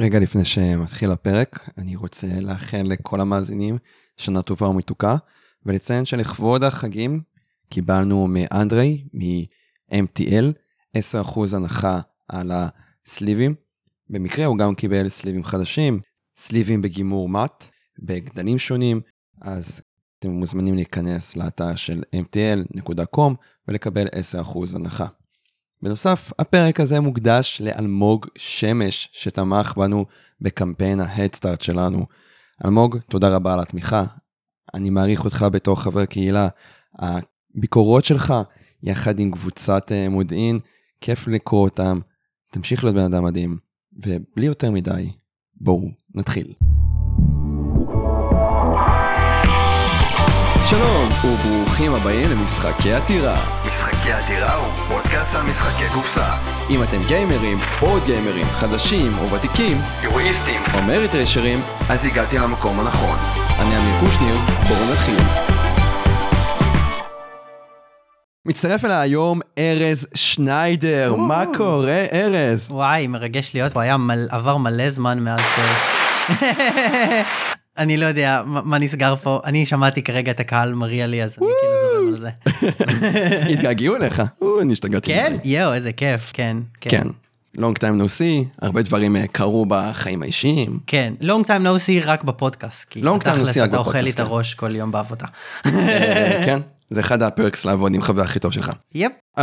רגע לפני שמתחיל הפרק, אני רוצה לאחל לכל המאזינים שנה טובה ומתוקה, ולציין שלכבוד החגים קיבלנו מאנדרי, מ-MTL, 10% הנחה על הסליבים. במקרה הוא גם קיבל סליבים חדשים, סליבים בגימור מט, בגדלים שונים, אז אתם מוזמנים להיכנס לאתר של mtl.com ולקבל 10% הנחה. בנוסף, הפרק הזה מוקדש לאלמוג שמש, שתמך בנו בקמפיין ההדסטארט שלנו. אלמוג, תודה רבה על התמיכה. אני מעריך אותך בתור חבר קהילה. הביקורות שלך, יחד עם קבוצת אה, מודיעין, כיף לקרוא אותם. תמשיך להיות בן אדם מדהים. ובלי יותר מדי, בואו נתחיל. וברוכים הבאים למשחקי עתירה. משחקי עתירה הוא פודקאסט על משחקי קופסה. אם אתם גיימרים, עוד גיימרים, חדשים או ותיקים, יורואיסטים, או מריטרשרים, אז הגעתי למקום הנכון. אני אמיר קושניר, בואו נתחיל. מצטרף אליי היום ארז שניידר, מה קורה ארז? וואי, מרגש להיות פה, היה מל... עבר מלא זמן מאז ש... אני לא יודע מה, מה נסגר פה, אני שמעתי כרגע את הקהל מריע לי, אז אני כאילו זורם על זה. התגעגעו אליך, אני השתגעתי. כן? יואו, איזה כיף, כן. כן. long time no see, הרבה דברים אה, קרו בחיים האישיים. כן, long time no see רק בפודקאסט. Long time no see רק אתה אוכל לי בפודקאסט, את כן. הראש כל יום בעבודה. אה, כן, זה אחד הפרקס לעבוד עם חבר הכי טוב שלך. יפ. Um,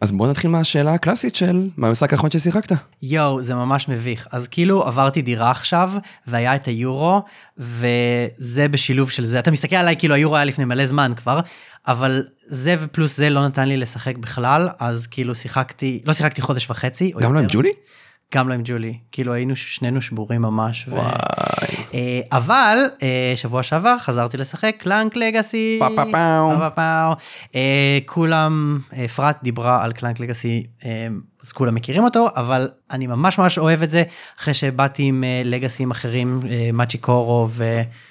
אז בוא נתחיל מהשאלה הקלאסית של מה המשחק האחרון ששיחקת. יואו, זה ממש מביך. אז כאילו עברתי דירה עכשיו, והיה את היורו, וזה בשילוב של זה. אתה מסתכל עליי כאילו היורו היה לפני מלא זמן כבר, אבל זה ופלוס זה לא נתן לי לשחק בכלל, אז כאילו שיחקתי, לא שיחקתי חודש וחצי. גם לא עם. ג'ולי? גם לא עם ג'ולי. כאילו היינו שנינו שבורים ממש. ו- וואי. אה, אבל אה, שבוע שעבר חזרתי לשחק קלאנק לגאסי. פה, פה, פאו. פה, פה, פאו. אה, כולם, אפרת דיברה על קלאנק לגאסי, אז כולם מכירים אותו, אבל אני ממש ממש אוהב את זה, אחרי שבאתי עם לגאסים אחרים, אה, מאצ'י קורו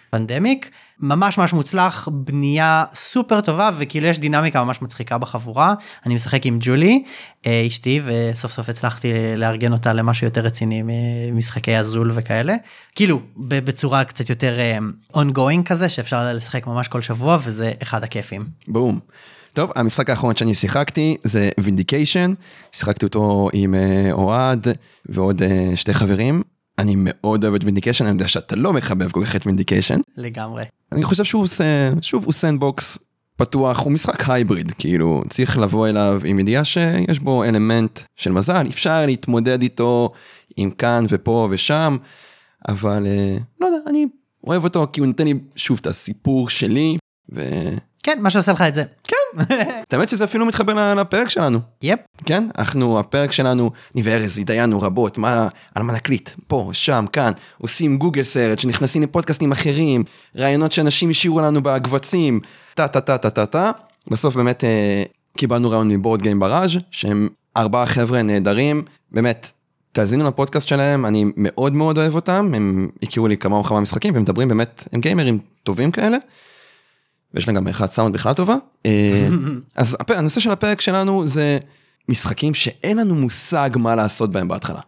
ופנדמיק. ממש ממש מוצלח, בנייה סופר טובה, וכאילו יש דינמיקה ממש מצחיקה בחבורה. אני משחק עם ג'ולי, אה, אשתי, וסוף סוף הצלחתי לארגן אותה למשהו יותר רציני ממשחקי הזול וכאלה. כאילו, בצורה קצת יותר אה, ongoing כזה, שאפשר לשחק ממש כל שבוע, וזה אחד הכיפים. בום. טוב, המשחק האחרון שאני שיחקתי זה Vindication, שיחקתי אותו עם אה, אוהד ועוד שתי חברים. אני מאוד אוהב את Vindication, אני יודע שאתה לא מחבב כל כך את Vindication. לגמרי. אני חושב שהוא עושה, שוב, הוא sandbox פתוח, הוא משחק hybrid, כאילו, צריך לבוא אליו עם ידיעה שיש בו אלמנט של מזל, אפשר להתמודד איתו עם כאן ופה ושם, אבל אה, לא יודע, אני אוהב אותו כי הוא נותן לי שוב את הסיפור שלי, וכן, כן, מה שעושה לך את זה. האמת שזה אפילו מתחבר לפרק שלנו. יפ. כן, אנחנו, הפרק שלנו, אני וארז התדיינו רבות, מה, על מה נקליט, פה, שם, כאן, עושים גוגל סרט, שנכנסים לפודקאסטים אחרים, רעיונות שאנשים השאירו לנו בקבצים, טה טה טה טה טה טה, בסוף באמת אה, קיבלנו רעיון מבורד גיים בראז' שהם ארבעה חבר'ה נהדרים, באמת, תאזינו לפודקאסט שלהם, אני מאוד מאוד אוהב אותם, הם הכירו לי כמה וכמה משחקים, והם מדברים באמת, הם גיימרים טובים כאלה. ויש להם גם אחד סאונד בכלל טובה. אה, אז הפ- הנושא של הפרק שלנו זה משחקים שאין לנו מושג מה לעשות בהם בהתחלה.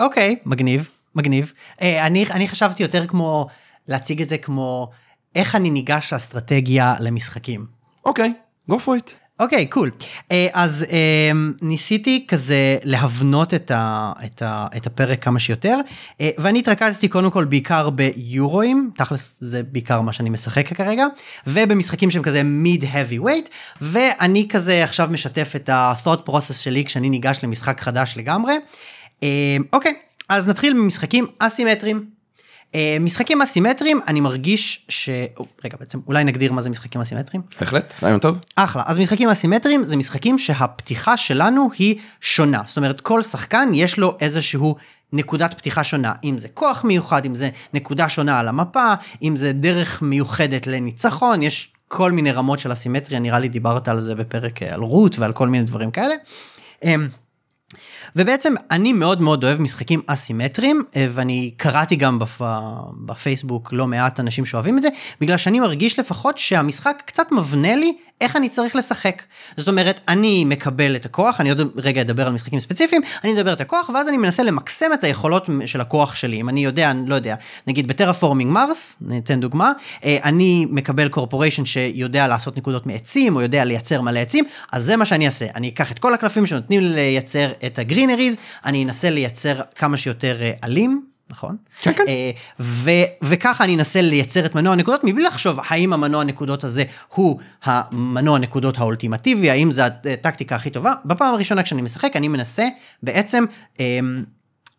אוקיי, מגניב, מגניב. אה, אני, אני חשבתי יותר כמו להציג את זה כמו איך אני ניגש לאסטרטגיה למשחקים. אוקיי, go for it. אוקיי, קול. אה, אז אה, ניסיתי כזה להבנות את, ה, את, ה, את הפרק כמה שיותר, אה, ואני התרכזתי קודם כל בעיקר ביורואים, תכלס זה בעיקר מה שאני משחק כרגע, ובמשחקים שהם כזה מיד heavy weight, ואני כזה עכשיו משתף את ה-thought process שלי כשאני ניגש למשחק חדש לגמרי. אוקיי, אז נתחיל ממשחקים אסימטריים. אה, משחקים אסימטריים, אני מרגיש ש... רגע, בעצם אולי נגדיר מה זה משחקים אסימטריים. בהחלט, רעיון טוב. אחלה. אז משחקים אסימטריים זה משחקים שהפתיחה שלנו היא שונה. זאת אומרת, כל שחקן יש לו איזשהו נקודת פתיחה שונה. אם זה כוח מיוחד, אם זה נקודה שונה על המפה, אם זה דרך מיוחדת לניצחון, יש כל מיני רמות של אסימטריה, נראה לי דיברת על זה בפרק אה, על רות ועל כל מיני דברים כאלה. ובעצם אני מאוד מאוד אוהב משחקים אסימטריים, אה, ואני קראתי גם בפ... בפייסבוק לא מעט אנשים שאוהבים את זה, בגלל שאני מרגיש לפחות שהמשחק קצת מבנה לי איך אני צריך לשחק. זאת אומרת, אני מקבל את הכוח, אני עוד רגע אדבר על משחקים ספציפיים, אני מדבר את הכוח, ואז אני מנסה למקסם את היכולות של הכוח שלי. אם אני יודע, אני לא יודע, נגיד בטרפורמינג מרס, ניתן דוגמה, אה, אני מקבל קורפוריישן שיודע לעשות נקודות מעצים, או יודע לייצר מלא עצים, אז זה מה שאני אעשה. אני אקח את כל הקלפים שנותנים לי לייצר את ה greeneries, אני אנסה לייצר כמה שיותר אה, עלים, נכון? כן, כן. אה, ו- וככה אני אנסה לייצר את מנוע הנקודות מבלי לחשוב האם המנוע הנקודות הזה הוא המנוע הנקודות האולטימטיבי, האם זו הטקטיקה הכי טובה. בפעם הראשונה כשאני משחק אני מנסה בעצם אה,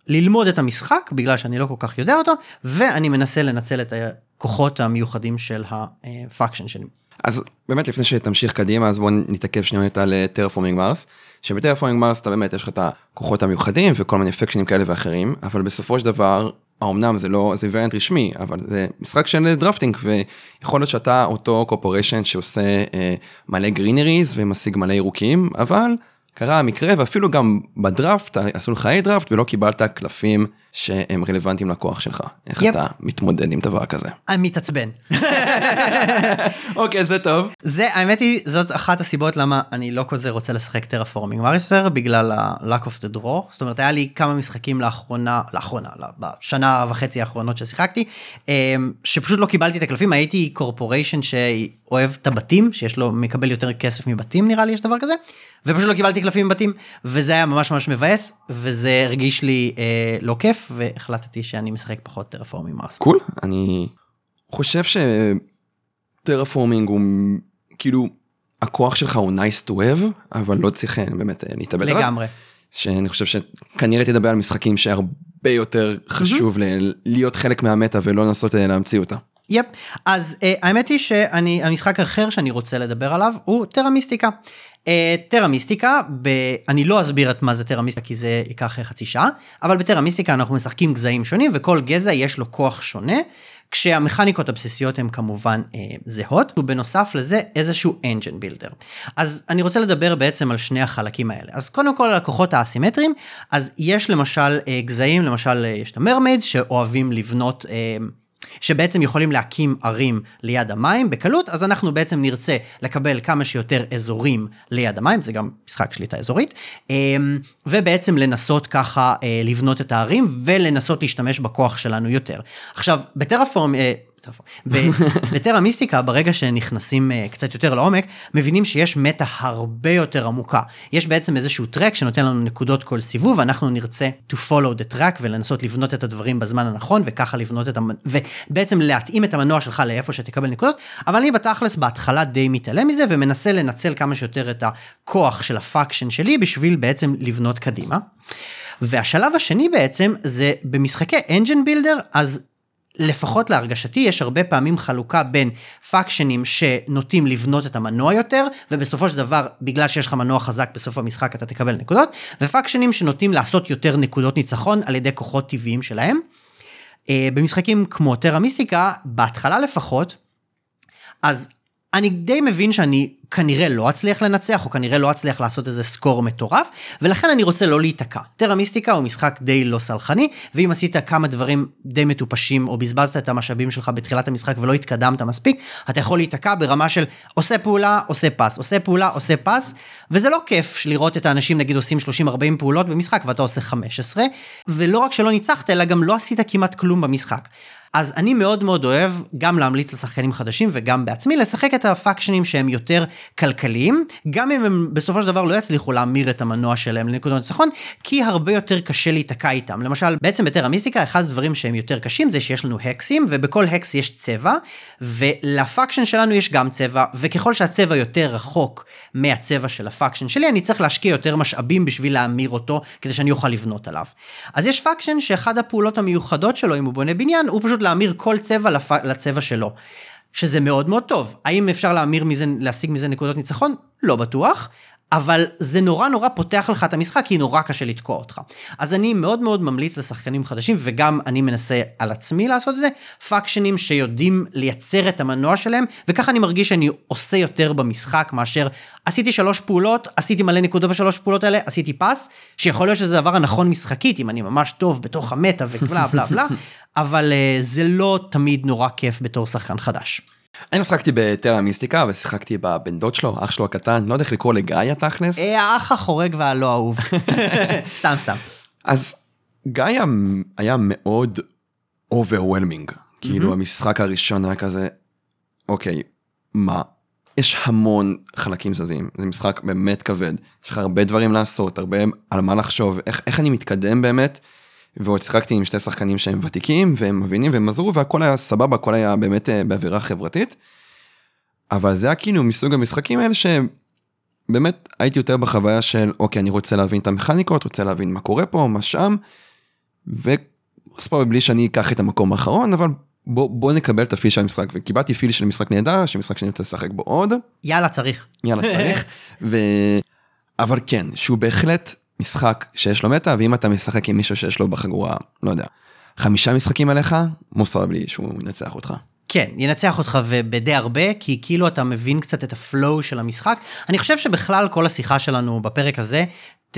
ללמוד את המשחק בגלל שאני לא כל כך יודע אותו, ואני מנסה לנצל את הכוחות המיוחדים של ה faction שלי. אז באמת לפני שתמשיך קדימה אז בוא נתעכב שנייה על Terraforming Mars. שב Terraforming Mars אתה באמת יש לך את הכוחות המיוחדים וכל מיני faction ים כאלה ואחרים אבל בסופו של דבר האומנם זה לא זה וריאנט רשמי אבל זה משחק של drafting ויכול להיות שאתה אותו corporation שעושה אה, מלא greeneries ומשיג מלא ירוקים אבל קרה המקרה ואפילו גם בדראפט עשו לך hate draft ולא קיבלת קלפים שהם רלוונטיים לכוח שלך איך יפ. אתה מתמודד עם דבר כזה. אני מתעצבן. אוקיי זה טוב. זה האמת היא זאת אחת הסיבות למה אני לא כזה רוצה לשחק Terraforming Mars בגלל ה-luck of the draw זאת אומרת היה לי כמה משחקים לאחרונה לאחרונה לא, בשנה וחצי האחרונות ששיחקתי אמ, שפשוט לא קיבלתי את הקלפים הייתי corporation שאוהב את הבתים שיש לו מקבל יותר כסף מבתים נראה לי יש דבר כזה ופשוט לא קיבלתי קלפים מבתים וזה היה ממש ממש מבאס וזה הרגיש לי אה, לא כיף והחלטתי שאני משחק פחות Terraforming Mars. קול אני חושב שטרפורמינג הוא כאילו הכוח שלך הוא nice to have אבל לא צריך אה, באמת אה, להתאבד עליו. לגמרי. שאני חושב שכנראה תדבר על משחקים שהרבה יותר חשוב ל- להיות חלק מהמטה ולא לנסות אה, להמציא אותה. יפ, אז uh, האמת היא שאני, המשחק האחר שאני רוצה לדבר עליו הוא טרה מיסטיקה. Uh, טרה מיסטיקה, ב... אני לא אסביר את מה זה טרה מיסטיקה כי זה ייקח חצי שעה, אבל בטרה מיסטיקה אנחנו משחקים גזעים שונים וכל גזע יש לו כוח שונה, כשהמכניקות הבסיסיות הן כמובן uh, זהות, ובנוסף לזה איזשהו engine builder. אז אני רוצה לדבר בעצם על שני החלקים האלה. אז קודם כל על הכוחות האסימטריים, אז יש למשל uh, גזעים, למשל uh, יש את המרמיידס שאוהבים לבנות... Uh, שבעצם יכולים להקים ערים ליד המים. בקלות, אז אנחנו בעצם נרצה לקבל כמה שיותר אזורים ליד המים, זה גם משחק שליטה אזורית, אמ, ובעצם לנסות ככה אה, לבנות את הערים ולנסות להשתמש בכוח שלנו יותר. עכשיו, ב Terraform... אה, ב- בטרה מיסטיקה ברגע שנכנסים אה, קצת יותר לעומק מבינים שיש meta הרבה יותר עמוקה יש בעצם איזשהו track שנותן לנו נקודות כל סיבוב ואנחנו נרצה to follow the track ולנסות לבנות את הדברים בזמן הנכון וככה לבנות את המנוע ובעצם להתאים את המנוע שלך לאיפה שתקבל נקודות אבל אני בתכלס בהתחלה די מתעלם מזה ומנסה לנצל כמה שיותר את הכוח של ה faction שלי בשביל בעצם לבנות קדימה. והשלב השני בעצם זה במשחקי engine builder אז לפחות להרגשתי יש הרבה פעמים חלוקה בין פאקשנים שנוטים לבנות את המנוע יותר ובסופו של דבר בגלל שיש לך מנוע חזק בסוף המשחק אתה תקבל נקודות ופאקשנים שנוטים לעשות יותר נקודות ניצחון על ידי כוחות טבעיים שלהם. אה, במשחקים כמו טרה מיסטיקה בהתחלה לפחות אז אני די מבין שאני כנראה לא אצליח לנצח, או כנראה לא אצליח לעשות איזה סקור מטורף, ולכן אני רוצה לא להיתקע. טרה מיסטיקה הוא משחק די לא סלחני, ואם עשית כמה דברים די מטופשים, או בזבזת את המשאבים שלך בתחילת המשחק ולא התקדמת מספיק, אתה יכול להיתקע ברמה של עושה פעולה, עושה פס, עושה פעולה, עושה פס, וזה לא כיף לראות את האנשים נגיד עושים 30-40 פעולות במשחק ואתה עושה 15, ולא רק שלא ניצחת, אלא גם לא עשית כמעט כלום במשחק. אז אני מאוד מאוד אוהב גם להמליץ לשחקנים חדשים וגם בעצמי לשחק את הפאקשנים שהם יותר כלכליים, גם אם הם בסופו של דבר לא יצליחו להמיר את המנוע שלהם לנקודות ניצחון, כי הרבה יותר קשה להיתקע איתם. למשל, בעצם בטרה מיסטיקה אחד הדברים שהם יותר קשים זה שיש לנו hexים, ובכל hex יש צבע, ול faction שלנו יש גם צבע, וככל שהצבע יותר רחוק מהצבע של ה faction שלי, אני צריך להשקיע יותר משאבים בשביל להמיר אותו, כדי שאני אוכל לבנות עליו. אז יש faction שאחד הפעולות המיוחדות שלו, אם הוא בונה בניין, הוא פשוט להמיר כל צבע לפ... לצבע שלו. שזה מאוד מאוד טוב. האם אפשר להמיר מזה, להשיג מזה נקודות ניצחון? לא בטוח. אבל זה נורא נורא פותח לך את המשחק, כי נורא קשה לתקוע אותך. אז אני מאוד מאוד ממליץ לשחקנים חדשים, וגם אני מנסה על עצמי לעשות את זה, פאקשנים שיודעים לייצר את המנוע שלהם, וככה אני מרגיש שאני עושה יותר במשחק מאשר עשיתי שלוש פעולות, עשיתי מלא נקודות בשלוש פעולות האלה, עשיתי פס, שיכול להיות שזה הדבר הנכון משחקית, אם אני ממש טוב בתוך המטה ובלה בלה בלה, אבל uh, זה לא תמיד נורא כיף בתור שחקן חדש. אני שיחקתי בטרה מיסטיקה ושיחקתי בבן דוד שלו, אח שלו הקטן, לא יודע איך לקרוא לגיא התכלס. אה, האח החורג והלא אהוב. סתם סתם. אז גיא היה מאוד overwhelming, כאילו המשחק הראשון היה כזה, אוקיי, מה? יש המון חלקים זזים, זה משחק באמת כבד, יש לך הרבה דברים לעשות, הרבה על מה לחשוב, איך, איך אני מתקדם באמת, ועוד שיחקתי עם שתי שחקנים שהם ותיקים, והם מבינים והם עזרו, והכל היה סבבה, הכל היה באמת אה, באווירה חברתית. אבל זה היה כאילו מסוג המשחקים האלה שבאמת הייתי יותר בחוויה של אוקיי אני רוצה להבין את המכניקות, רוצה להבין מה קורה פה, מה שם, וספורט בלי שאני אקח את המקום האחרון, אבל בוא, בוא נקבל את הפיל של המשחק, וקיבלתי פיל של משחק נהדר, של משחק שאני רוצה לשחק בו עוד, יאללה צריך. יאללה צריך, ו... אבל כן, שהוא בהחלט משחק שיש לו meta, ואם אתה משחק עם מישהו שיש לו בחגורה, לא יודע, חמישה משחקים עליך, מותר לי שהוא ינצח אותך. כן, ינצח אותך ודי הרבה, כי כאילו אתה מבין קצת את ה flow של המשחק. אני חושב שבכלל כל השיחה שלנו בפרק הזה, ת,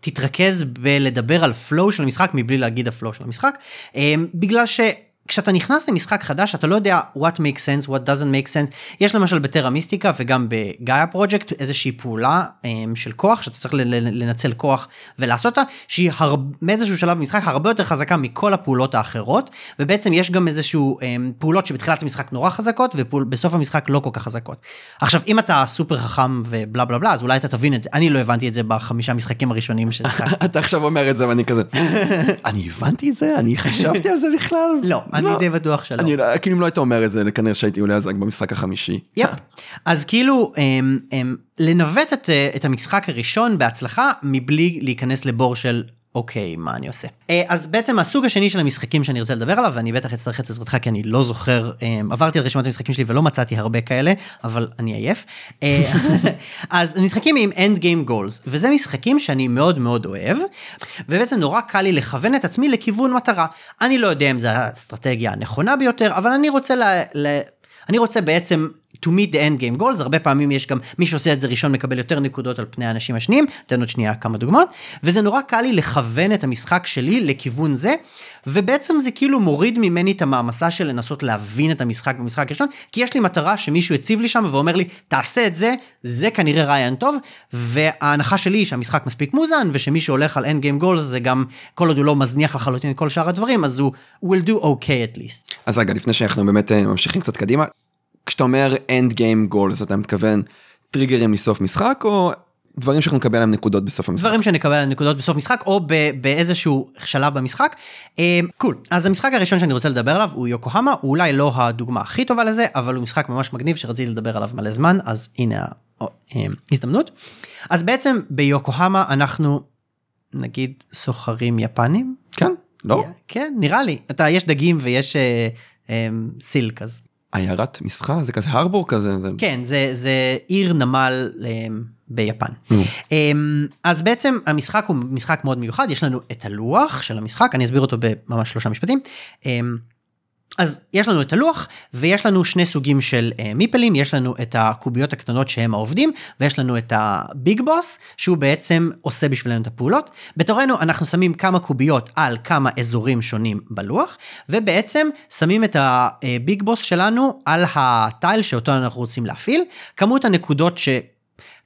תתרכז בלדבר על flow של המשחק מבלי להגיד ה flow של המשחק, אמ, בגלל ש... כשאתה נכנס למשחק חדש אתה לא יודע what makes sense what doesn't make sense יש למשל בטרה מיסטיקה וגם בגאיה פרויקט איזושהי פעולה um, של כוח שאתה צריך לנצל כוח ולעשות אותה שהיא הר... מאיזשהו שלב במשחק הרבה יותר חזקה מכל הפעולות האחרות ובעצם יש גם איזשהו um, פעולות שבתחילת המשחק נורא חזקות ובסוף המשחק לא כל כך חזקות. עכשיו אם אתה סופר חכם ובלה בלה בלה אז אולי אתה תבין את זה אני לא הבנתי את זה בחמישה משחקים הראשונים ששיחקתי. אתה עכשיו אומר את זה ואני כזה אני הבנתי את זה אני חשבתי על זה בכלל לא. אני די בטוח שלא. אני, כאילו אם לא היית אומר את זה, כנראה שהייתי עולה זה רק במשחק החמישי. יפ. אז כאילו, הם, הם, לנווט את, את המשחק הראשון בהצלחה, מבלי להיכנס לבור של אוקיי, מה אני עושה? אה, אז בעצם הסוג השני של המשחקים שאני רוצה לדבר עליו, ואני בטח אצטרך את עזרתך כי אני לא זוכר, אה, עברתי על רשימת המשחקים שלי ולא מצאתי הרבה כאלה, אבל אני עייף. אה, אז משחקים עם end game goals, וזה משחקים שאני מאוד מאוד אוהב, ובעצם נורא קל לי לכוון את עצמי לכיוון מטרה. אני לא יודע אם זו האסטרטגיה הנכונה ביותר, אבל אני רוצה ל... ל... אני רוצה בעצם to meet the end game goals, הרבה פעמים יש גם מי שעושה את זה ראשון מקבל יותר נקודות על פני האנשים השניים, אתן עוד שנייה כמה דוגמאות, וזה נורא קל לי לכוון את המשחק שלי לכיוון זה, ובעצם זה כאילו מוריד ממני את המעמסה של לנסות להבין את המשחק במשחק ראשון, כי יש לי מטרה שמישהו הציב לי שם ואומר לי, תעשה את זה, זה כנראה רעיון טוב, וההנחה שלי היא שהמשחק מספיק מוזן, ושמי שהולך על end game goals זה גם, כל עוד הוא לא מזניח לחלוטין את כל שאר הדברים, אז הוא will do okay at least. אז רגע, לפני שאנחנו באמת אה, ממשיכים קצת קדימה, כשאתה אומר end game goals אתה מתכוון טריגרים לסוף משחק או דברים שאנחנו נקבל עליהם נקודות בסוף המשחק. דברים שנקבל עליהם נקודות בסוף משחק או באיזשהו שלב במשחק. קול, cool. אז המשחק הראשון שאני רוצה לדבר עליו הוא יוקוהמה, הוא אולי לא הדוגמה הכי טובה לזה, אבל הוא משחק ממש מגניב שרציתי לדבר עליו מלא זמן, אז הנה ההזדמנות. אז בעצם ביוקוהמה אנחנו נגיד סוחרים יפנים. כן, לא? כן, נראה לי. אתה, יש דגים ויש אה, אה, סילק אז. עיירת מסחר? זה כזה הרבור כזה זה כן זה זה עיר נמל אמ, ביפן. אמ, אז בעצם המשחק הוא משחק מאוד מיוחד יש לנו את הלוח של המשחק אני אסביר אותו בממש שלושה משפטים. אז יש לנו את הלוח ויש לנו שני סוגים של uh, מיפלים יש לנו את הקוביות הקטנות שהם העובדים ויש לנו את הביג בוס שהוא בעצם עושה בשבילנו את הפעולות. בתורנו אנחנו שמים כמה קוביות על כמה אזורים שונים בלוח ובעצם שמים את הביג בוס שלנו על הטייל שאותו אנחנו רוצים להפעיל כמות הנקודות ש...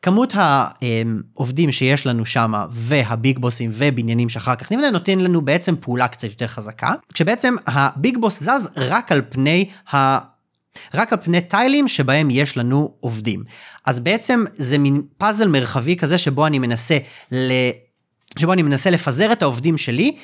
כמות העובדים שיש לנו שם והביג בוסים ובניינים שאחר כך נבנה נותן לנו בעצם פעולה קצת יותר חזקה כשבעצם הביג בוס זז רק על פני ה... רק על פני טיילים שבהם יש לנו עובדים. אז בעצם זה מין פאזל מרחבי כזה שבו אני מנסה. שבו אני מנסה לפזר את העובדים שלי,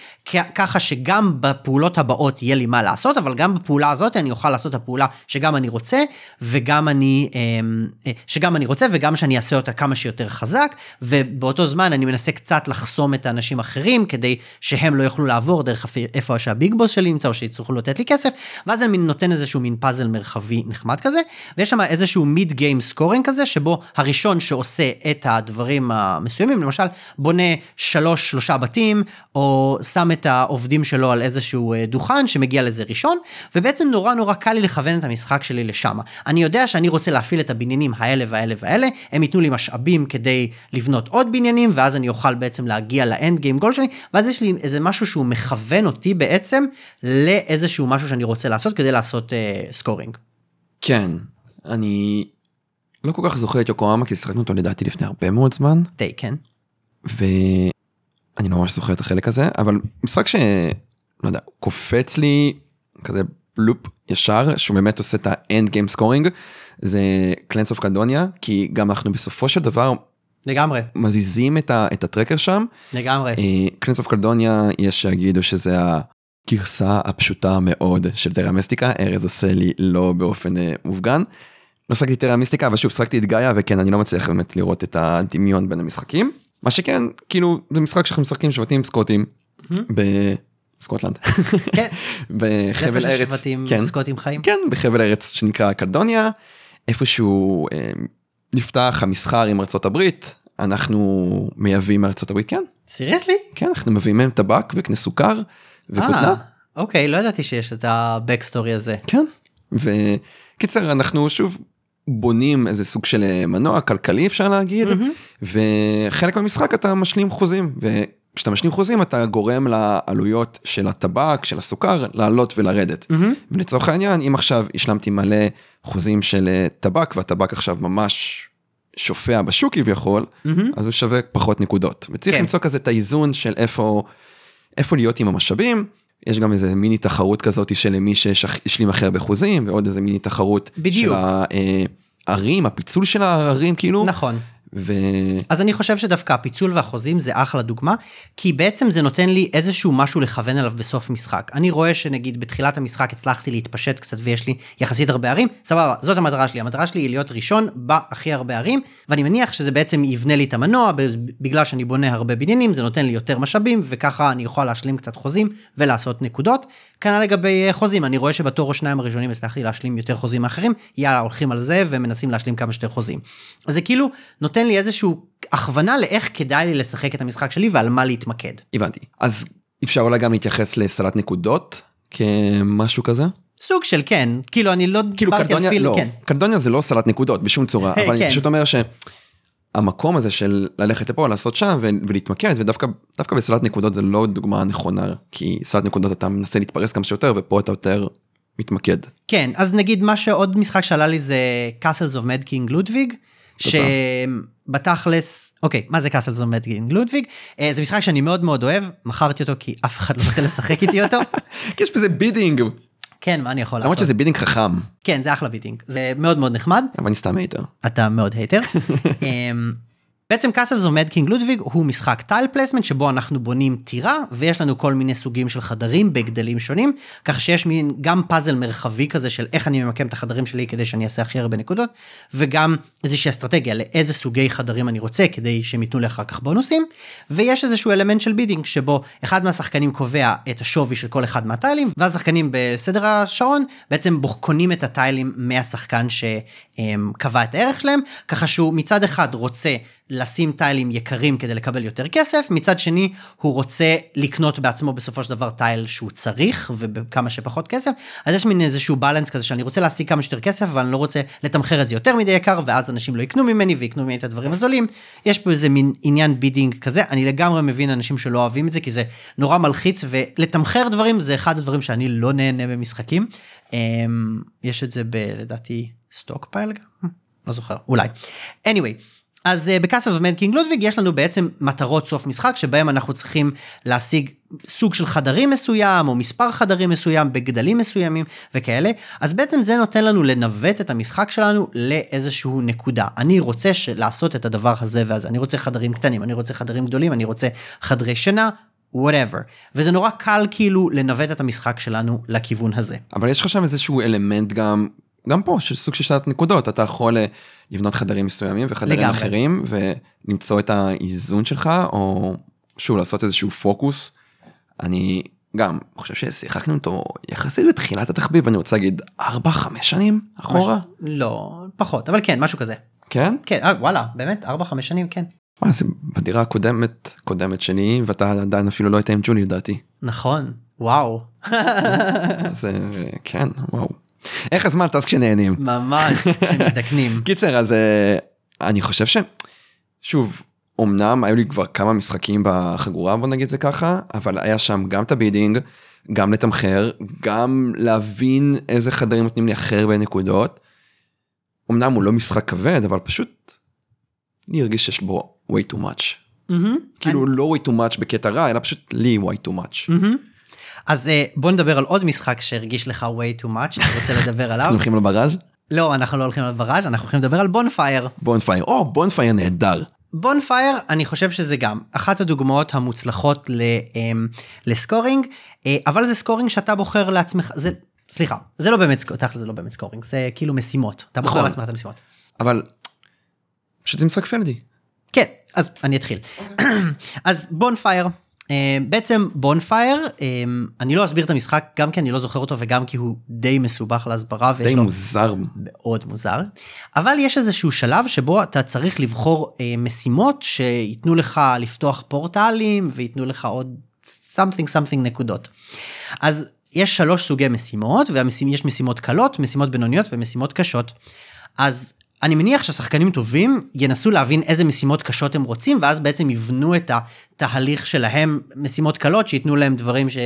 ככה שגם בפעולות הבאות יהיה לי מה לעשות, אבל גם בפעולה הזאת אני אוכל לעשות את הפעולה שגם אני רוצה, וגם אני, אמ, שגם אני רוצה, וגם שאני אעשה אותה כמה שיותר חזק, ובאותו זמן אני מנסה קצת לחסום את האנשים האחרים, כדי שהם לא יוכלו לעבור דרך איפה שה big boss שלי נמצא, או שיצטרכו לתת לי כסף, ואז אני נותן איזשהו מין פאזל מרחבי נחמד כזה, ויש שם איזשהו mid game scoring כזה, שבו הראשון שעושה את הדברים המסוימים, למשל בונה שלוש, שלושה בתים, או שם את העובדים שלו על איזשהו אה, דוכן שמגיע לזה ראשון, ובעצם נורא נורא קל לי לכוון את המשחק שלי לשם. אני יודע שאני רוצה להפעיל את הבניינים האלה והאלה והאלה, הם ייתנו לי משאבים כדי לבנות עוד בניינים, ואז אני אוכל בעצם להגיע ל end game goal שלי, ואז יש לי איזה משהו שהוא מכוון אותי בעצם לאיזשהו משהו שאני רוצה לעשות כדי לעשות uh, scoring. כן, אני לא כל כך זוכר את יוקוהמה כי שיחקנו אותו לדעתי לפני הרבה מאוד זמן, די כן. ואני לא ממש זוכר את החלק הזה, אבל משחק ש... לא יודע, קופץ לי כזה loop ישר, שהוא באמת עושה את ה end game scoring, זה Clans of Caledonia, כי גם אנחנו בסופו של דבר לגמרי מזיזים את, ה... את ה tracker שם. לגמרי. Clans of Caledonia, יש שיגידו שזה הגרסה הפשוטה מאוד של טרה מיסטיקה, ארז עושה לי לא באופן אה, מופגן. לא שחקתי טרה מיסטיקה, אבל שוב שחקתי את גאיה, וכן, אני לא מצליח באמת לראות את הדמיון בין המשחקים. מה שכן, כאילו, זה משחק שאנחנו משחקים שבטים סקוטים בסקוטלנד. כן. בחבל ארץ, כן, סקוטים חיים. כן, בחבל ארץ שנקרא קלדוניה, איפשהו אה, נפתח המסחר עם ארצות הברית, אנחנו מייבאים מארצות הברית, כן, סיריוסלי? כן, אנחנו מביאים מהם טבק וקנה סוכר וכותנה. אה, אוקיי לא ידעתי שיש את הבקסטורי הזה. כן. וקיצר אנחנו שוב בונים איזה סוג של אה, מנוע כלכלי אפשר להגיד וחלק מהמשחק אתה משלים חוזים וכשאתה משלים חוזים אתה גורם לעלויות של הטבק של הסוכר לעלות ולרדת. מהמם. ולצורך העניין אם עכשיו השלמתי מלא חוזים של אה, טבק והטבק עכשיו ממש שופע בשוק כביכול מהמם. אז הוא שווה פחות נקודות וצריך כן. למצוא כזה את האיזון של איפה איפה להיות עם המשאבים. יש גם איזה מיני תחרות כזאת של מי שהשלים הכי הרבה חוזים ועוד איזה מיני תחרות בדיוק. של הערים הפיצול של הערים כאילו נכון. ו... אז אני חושב שדווקא הפיצול והחוזים זה אחלה דוגמה, כי בעצם זה נותן לי איזשהו משהו לכוון אליו בסוף משחק. אני רואה שנגיד בתחילת המשחק הצלחתי להתפשט קצת ויש לי יחסית הרבה ערים, סבבה, זאת המטרה שלי. המטרה שלי היא להיות ראשון בהכי הרבה ערים, ואני מניח שזה בעצם יבנה לי את המנוע, בגלל שאני בונה הרבה בניינים, זה נותן לי יותר משאבים, וככה אני יכול להשלים קצת חוזים ולעשות נקודות. כנ"ל לגבי אה, חוזים, אני רואה שבתור או שניים הראשונים הצלחתי להשלים יותר חוזים מאחרים, יאללה, הולכים על זה ומנסים להשלים כמה שיותר חוזים. אז זה כאילו נותן לי איזושהי הכוונה לאיך כדאי לי לשחק את המשחק שלי ועל מה להתמקד. הבנתי אז אפשר אולי גם להתייחס לסלט נקודות כמשהו כזה סוג של כן, כאילו אני לא כאילו דיברתי קלדוניה אפילו, לא כן. קלדוניה זה לא סלט נקודות בשום צורה אבל כן. אני פשוט אומר שהמקום הזה של ללכת לפה לעשות שם ולהתמקד ודווקא דווקא בסלט נקודות זה לא דוגמה נכונה כי סלט נקודות אתה מנסה להתפרס כמה שיותר ופה אתה יותר מתמקד. כן, אז נגיד מה שעוד משחק שעלה לי זה Castles of Mad King Ludwig. שבתכלס, אוקיי, מה זה Mad King Ludwig? אה, זה משחק שאני מאוד מאוד אוהב, מכרתי אותו כי אף אחד לא רוצה לשחק איתי אותו. כי יש בזה bidding כן, מה אני יכול למרות לעשות? שזה bidding חכם כן, זה אחלה bidding, זה מאוד מאוד נחמד. אבל אני סתם hater. אתה מאוד hater. אמ, בעצם Castles of Mad King Ludwig הוא משחק tile placement שבו אנחנו בונים טירה ויש לנו כל מיני סוגים של חדרים בגדלים שונים כך שיש מין גם פאזל מרחבי כזה של איך אני ממקם את החדרים שלי כדי שאני אעשה הכי הרבה נקודות וגם איזושהי אסטרטגיה לאיזה סוגי חדרים אני רוצה כדי שהם ייתנו לי אחר כך בונוסים ויש איזשהו אלמנט של bidding שבו אחד מהשחקנים קובע את השווי של כל אחד מה tileים והשחקנים בסדר השעון בעצם קונים את ה tileים מהשחקן שקבע את הערך שלהם ככה שהוא מצד אחד רוצה לשים tileים יקרים כדי לקבל יותר כסף, מצד שני הוא רוצה לקנות בעצמו בסופו של דבר tile שהוא צריך ובכמה שפחות כסף, אז יש מין איזשהו balance כזה שאני רוצה להשיג כמה שיותר כסף אבל אני לא רוצה לתמחר את זה יותר מדי יקר ואז אנשים לא יקנו ממני ויקנו ממני את הדברים הזולים. יש פה איזה מין עניין bidding כזה, אני לגמרי מבין אנשים שלא אוהבים את זה כי זה נורא מלחיץ ולתמחר דברים זה אחד הדברים שאני לא נהנה במשחקים. אמ, יש את זה ב... לדעתי סטוק גם? לא זוכר, אולי. anyway, אז uh, ב Castles of Mad King Ludwig יש לנו בעצם מטרות סוף משחק שבהם אנחנו צריכים להשיג סוג של חדרים מסוים או מספר חדרים מסוים בגדלים מסוימים וכאלה אז בעצם זה נותן לנו לנווט את המשחק שלנו לאיזשהו נקודה אני רוצה לעשות את הדבר הזה והזה אני רוצה חדרים קטנים אני רוצה חדרים גדולים אני רוצה חדרי שינה. whatever וזה נורא קל כאילו לנווט את המשחק שלנו לכיוון הזה. אבל יש לך שם איזשהו אלמנט גם, גם פה, של סוג של שעת נקודות, אתה יכול אה, לבנות חדרים מסוימים וחדרים לגמרי. אחרים, ולמצוא את האיזון שלך, או שוב, לעשות איזשהו פוקוס. אני גם חושב ששיחקנו אותו יחסית בתחילת התחביב, אני רוצה להגיד 4-5 שנים אחורה. משהו- לא פחות אבל כן משהו כזה. כן? כן אה, וואלה באמת 4-5 שנים כן. מה זה בדירה הקודמת, קודמת שלי, ואתה עדיין אפילו לא היית עם ג'ולי לדעתי. נכון וואו אז אה, כן, וואו. איך הזמן טס כשנהנים. ממש שמזדקנים. קיצר אז אה, אני חושב ש... שוב, אמנם היו לי כבר כמה משחקים בחגורה בוא נגיד זה ככה, אבל היה שם גם את ה bidding, גם לתמחר, גם להבין איזה חדרים נותנים לי הכי הרבה נקודות, אמנם הוא לא משחק כבד, אבל פשוט, לי הרגיש שיש בו way too much. מהמם. כאילו לא way too much בקטע רע, אלא פשוט לי way too much. מהמם. אז אה, בוא נדבר על עוד משחק שהרגיש לך way too much, אני רוצה לדבר עליו. אנחנו הולכים לבראז'? לא, אנחנו לא הולכים על בראז', אנחנו הולכים לדבר על Bonfire. Bonfire, או Bonfire נהדר. Bonfire, אני חושב שזה גם אחת הדוגמאות המוצלחות ל, אמ, ל scoring, אה, אבל זה scoring שאתה בוחר לעצמך, זה, סליחה, זה לא באמת, סק- תכל'ס זה לא באמת scoring, זה כאילו משימות, אתה בוחר נכון. לעצמך את המשימות. אבל, פשוט זה משחק פלדי. כן, אז אני אתחיל. אז Bonfire, בעצם Bonfire, אה, אני לא אסביר את המשחק גם כי אני לא זוכר אותו וגם כי הוא די מסובך להסברה די מוזר. מאוד מוזר, אבל יש איזשהו שלב שבו אתה צריך לבחור אה, משימות שייתנו לך לפתוח פורטלים וייתנו לך עוד something something נקודות. אז יש שלוש סוגי משימות ויש משימות קלות, משימות בינוניות ומשימות קשות. אז אני מניח ששחקנים טובים ינסו להבין איזה משימות קשות הם רוצים ואז בעצם יבנו את התהליך שלהם משימות קלות שייתנו להם דברים ש...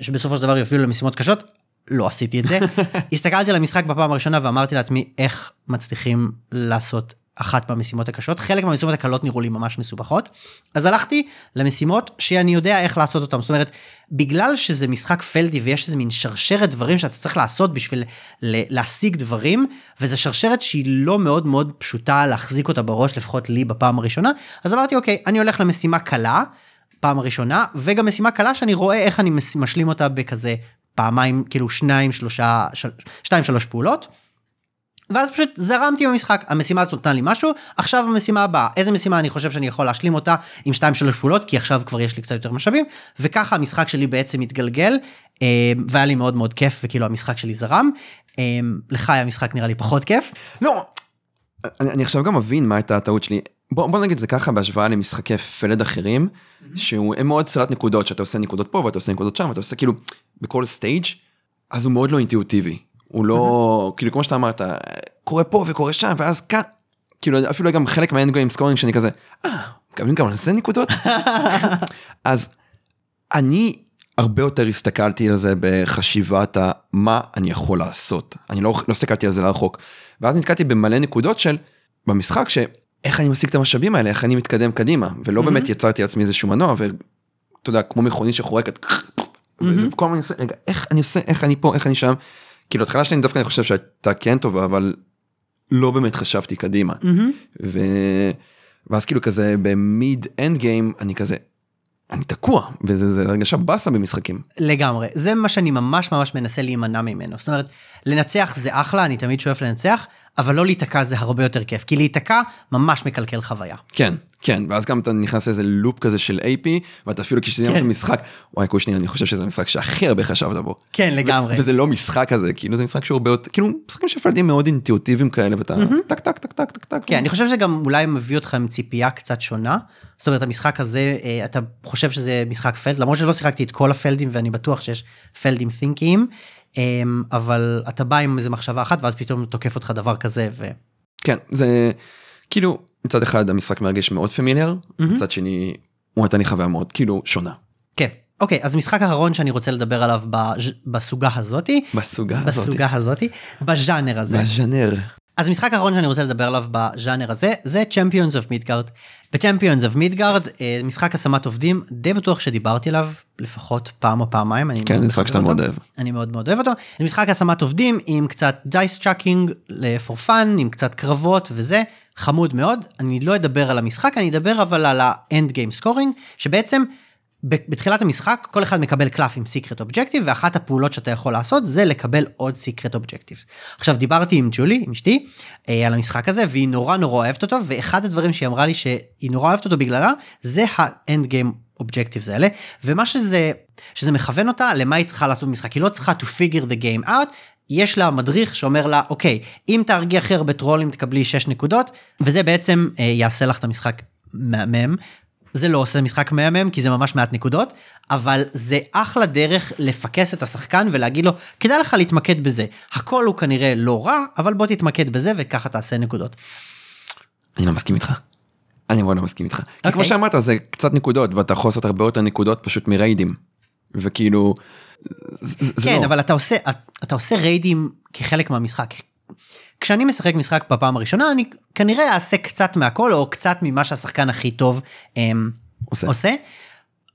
שבסופו של דבר יובילו למשימות קשות. לא עשיתי את זה. הסתכלתי על המשחק בפעם הראשונה ואמרתי לעצמי איך מצליחים לעשות אחת מהמשימות הקשות. חלק מהמשימות הקלות נראו לי ממש מסובכות. אז הלכתי למשימות שאני יודע איך לעשות אותם זאת אומרת בגלל שזה משחק פלדי ויש איזה מין שרשרת דברים שאתה צריך לעשות בשביל להשיג דברים וזה שרשרת שהיא לא מאוד מאוד פשוטה להחזיק אותה בראש לפחות לי בפעם הראשונה אז אמרתי אוקיי אני הולך למשימה קלה פעם הראשונה וגם משימה קלה שאני רואה איך אני משלים אותה בכזה פעמיים כאילו שניים שלושה של, שתיים שלוש פעולות. ואז פשוט זרמתי במשחק. המשימה הזאת נתנה לי משהו עכשיו המשימה הבאה. איזה משימה אני חושב שאני יכול להשלים אותה עם שתיים שלוש פעולות? כי עכשיו כבר יש לי קצת יותר משאבים. וככה המשחק שלי בעצם התגלגל אה, והיה לי מאוד מאוד כיף וכאילו המשחק שלי זרם. אה, לך היה משחק נראה לי פחות כיף. לא, אני, אני עכשיו גם מבין מה הייתה הטעות שלי. בוא, בוא נגיד זה ככה בהשוואה למשחקי פלד אחרים, שהם מאוד סלט נקודות, שאתה עושה נקודות פה ואתה עושה נקודות שם, ואתה עושה כאילו בכל stage, אז הוא מאוד לא אינטואיטיבי. הוא לא, כאילו כמו שאתה אמרת, קורה פה וקורה שם, ואז כאן, כאילו אפילו גם חלק מה end game scoring שאני כזה, אה, מקבלים גם על זה נקודות? אז אני הרבה יותר הסתכלתי על זה בחשיבת ה- מה אני יכול לעשות. אני לא, לא הסתכלתי על זה לרחוק. ואז נתקלתי במלא נקודות של במשחק שאיך אני משיג את המשאבים האלה, איך אני מתקדם קדימה, ולא באמת יצרתי לעצמי איזשהו מנוע, ואתה יודע, כמו מכונית שחורקת, וכל הזמן אני עושה, רגע, איך אני עושה, איך אני פה, איך אני שם. כאילו התחלה שלי דווקא אני חושב שהייתה כן טובה, אבל לא באמת חשבתי קדימה. ו... ואז כאילו כזה במיד אנד גיים אני כזה אני תקוע וזה זה הרגשה באסה במשחקים. לגמרי זה מה שאני ממש ממש מנסה להימנע ממנו זאת אומרת לנצח זה אחלה אני תמיד שואף לנצח אבל לא להיתקע זה הרבה יותר כיף כי להיתקע ממש מקלקל חוויה. כן כן ואז גם אתה נכנס לאיזה loop כזה של AP ואתה אפילו כשסיימת כן. את המשחק וואי קושניר אני חושב שזה המשחק שהכי הרבה חשבת בו. כן לגמרי. וזה לא משחק כזה כאילו זה משחק שהוא הרבה יותר כאילו משחקים שפלדים מאוד אינטואיטיביים כאלה ואתה טק טק טק טק טק טק. כן, אני חושב שגם אולי מביא אותך עם ציפייה קצת שונה. זאת אומרת, המשחק הזה, אה, אתה חושב שזה משחק פלד, למרות שלא שיחקתי את כל הפלדים ואני בטוח שיש פלדים תינקיים, אבל אתה בא עם איזה מחשבה אחת ואז פתאום תוקף אותך דבר כזה ו... כן זה כאילו מצד אחד המשחק מרגיש מאוד פמיליאר מצד שני הוא נתן לי חוויה מאוד כאילו שונה. כן. אוקיי, אז משחק אחרון שאני רוצה לדבר עליו בז'- בסוגה הזאתי, בסוגה הזאת. בסוגה הזאתי, בז'אנר הזה. בז'אנר. אז המשחק האחרון שאני רוצה לדבר עליו בז'אנר הזה זה Champions of Midgard. ב-Champions of Midgard אה, משחק השמת עובדים די בטוח שדיברתי עליו לפחות פעם או פעמיים. כן זה משחק שאתה מאוד. אוהב. אני מאוד מאוד אוהב אותו. זה משחק השמת עובדים עם קצת dice chucking for fun עם קצת קרבות וזה חמוד מאוד. אני לא אדבר על המשחק אני אדבר אבל על ה end game scoring שבעצם. בתחילת המשחק כל אחד מקבל קלף עם secret objective ואחת הפעולות שאתה יכול לעשות זה לקבל עוד secret objective. עכשיו דיברתי עם ג'ולי עם אשתי אה, על המשחק הזה והיא נורא נורא אוהבת אותו ואחד הדברים שהיא אמרה לי שהיא נורא אוהבת אותו בגללה זה האנד גיים אובג'קטיבס האלה ומה שזה שזה מכוון אותה למה היא צריכה לעשות במשחק היא לא צריכה to figure the game out יש לה מדריך שאומר לה אוקיי אם תהרגי הכי הרבה טרולים תקבלי 6 נקודות וזה בעצם אה, יעשה לך את המשחק מהמם. זה לא עושה משחק מהמם כי זה ממש מעט נקודות אבל זה אחלה דרך לפקס את השחקן ולהגיד לו כדאי לך להתמקד בזה הכל הוא כנראה לא רע אבל בוא תתמקד בזה וככה תעשה נקודות. אני לא מסכים איתך. אני מאוד לא מסכים איתך. כי כמו אוקיי. שאמרת זה קצת נקודות ואתה יכול לעשות הרבה יותר נקודות פשוט מריידים. וכאילו. זה- כן לא. אבל אתה עושה אתה עושה ריידים כחלק מהמשחק. כשאני משחק משחק בפעם הראשונה, אני כנראה אעשה קצת מהכל, או קצת ממה שהשחקן הכי טוב אמ, עושה. עושה.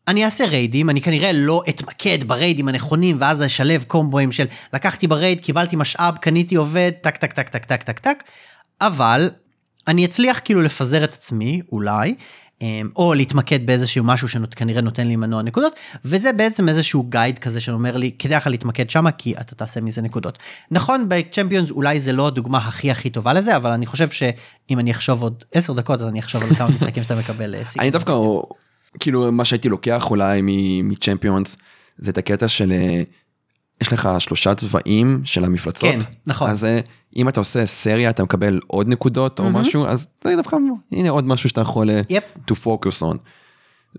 אני אעשה ריידים, אני כנראה לא אתמקד בריידים הנכונים, ואז אשלב קומבואים של לקחתי ב raid, קיבלתי משאב, קניתי עובד, טק טק טק טק טק טק טק, אבל אני אצליח כאילו לפזר את עצמי, אולי, או להתמקד באיזשהו משהו שכנראה נותן לי מנוע נקודות, וזה בעצם איזשהו גייד כזה שאומר לי, כדאי לך להתמקד שמה, כי אתה תעשה מזה נקודות. נכון, בצ'מפיונס אולי זה לא הדוגמה הכי הכי טובה לזה, אבל אני חושב שאם אני אחשוב עוד 10 דקות, אז אני אחשוב על כמה משחקים שאתה מקבל אה. אני דווקא, כאילו, מה שהייתי לוקח אולי מצ'מפיונס, זה את הקטע של, אה, יש לך שלושה צבעים של המפלצות. כן, נכון. אז אה, אם אתה עושה סריה, אתה מקבל עוד נקודות או משהו, אז זה דווקא, הנה עוד משהו שאתה יכול אה, יפ. to focus on.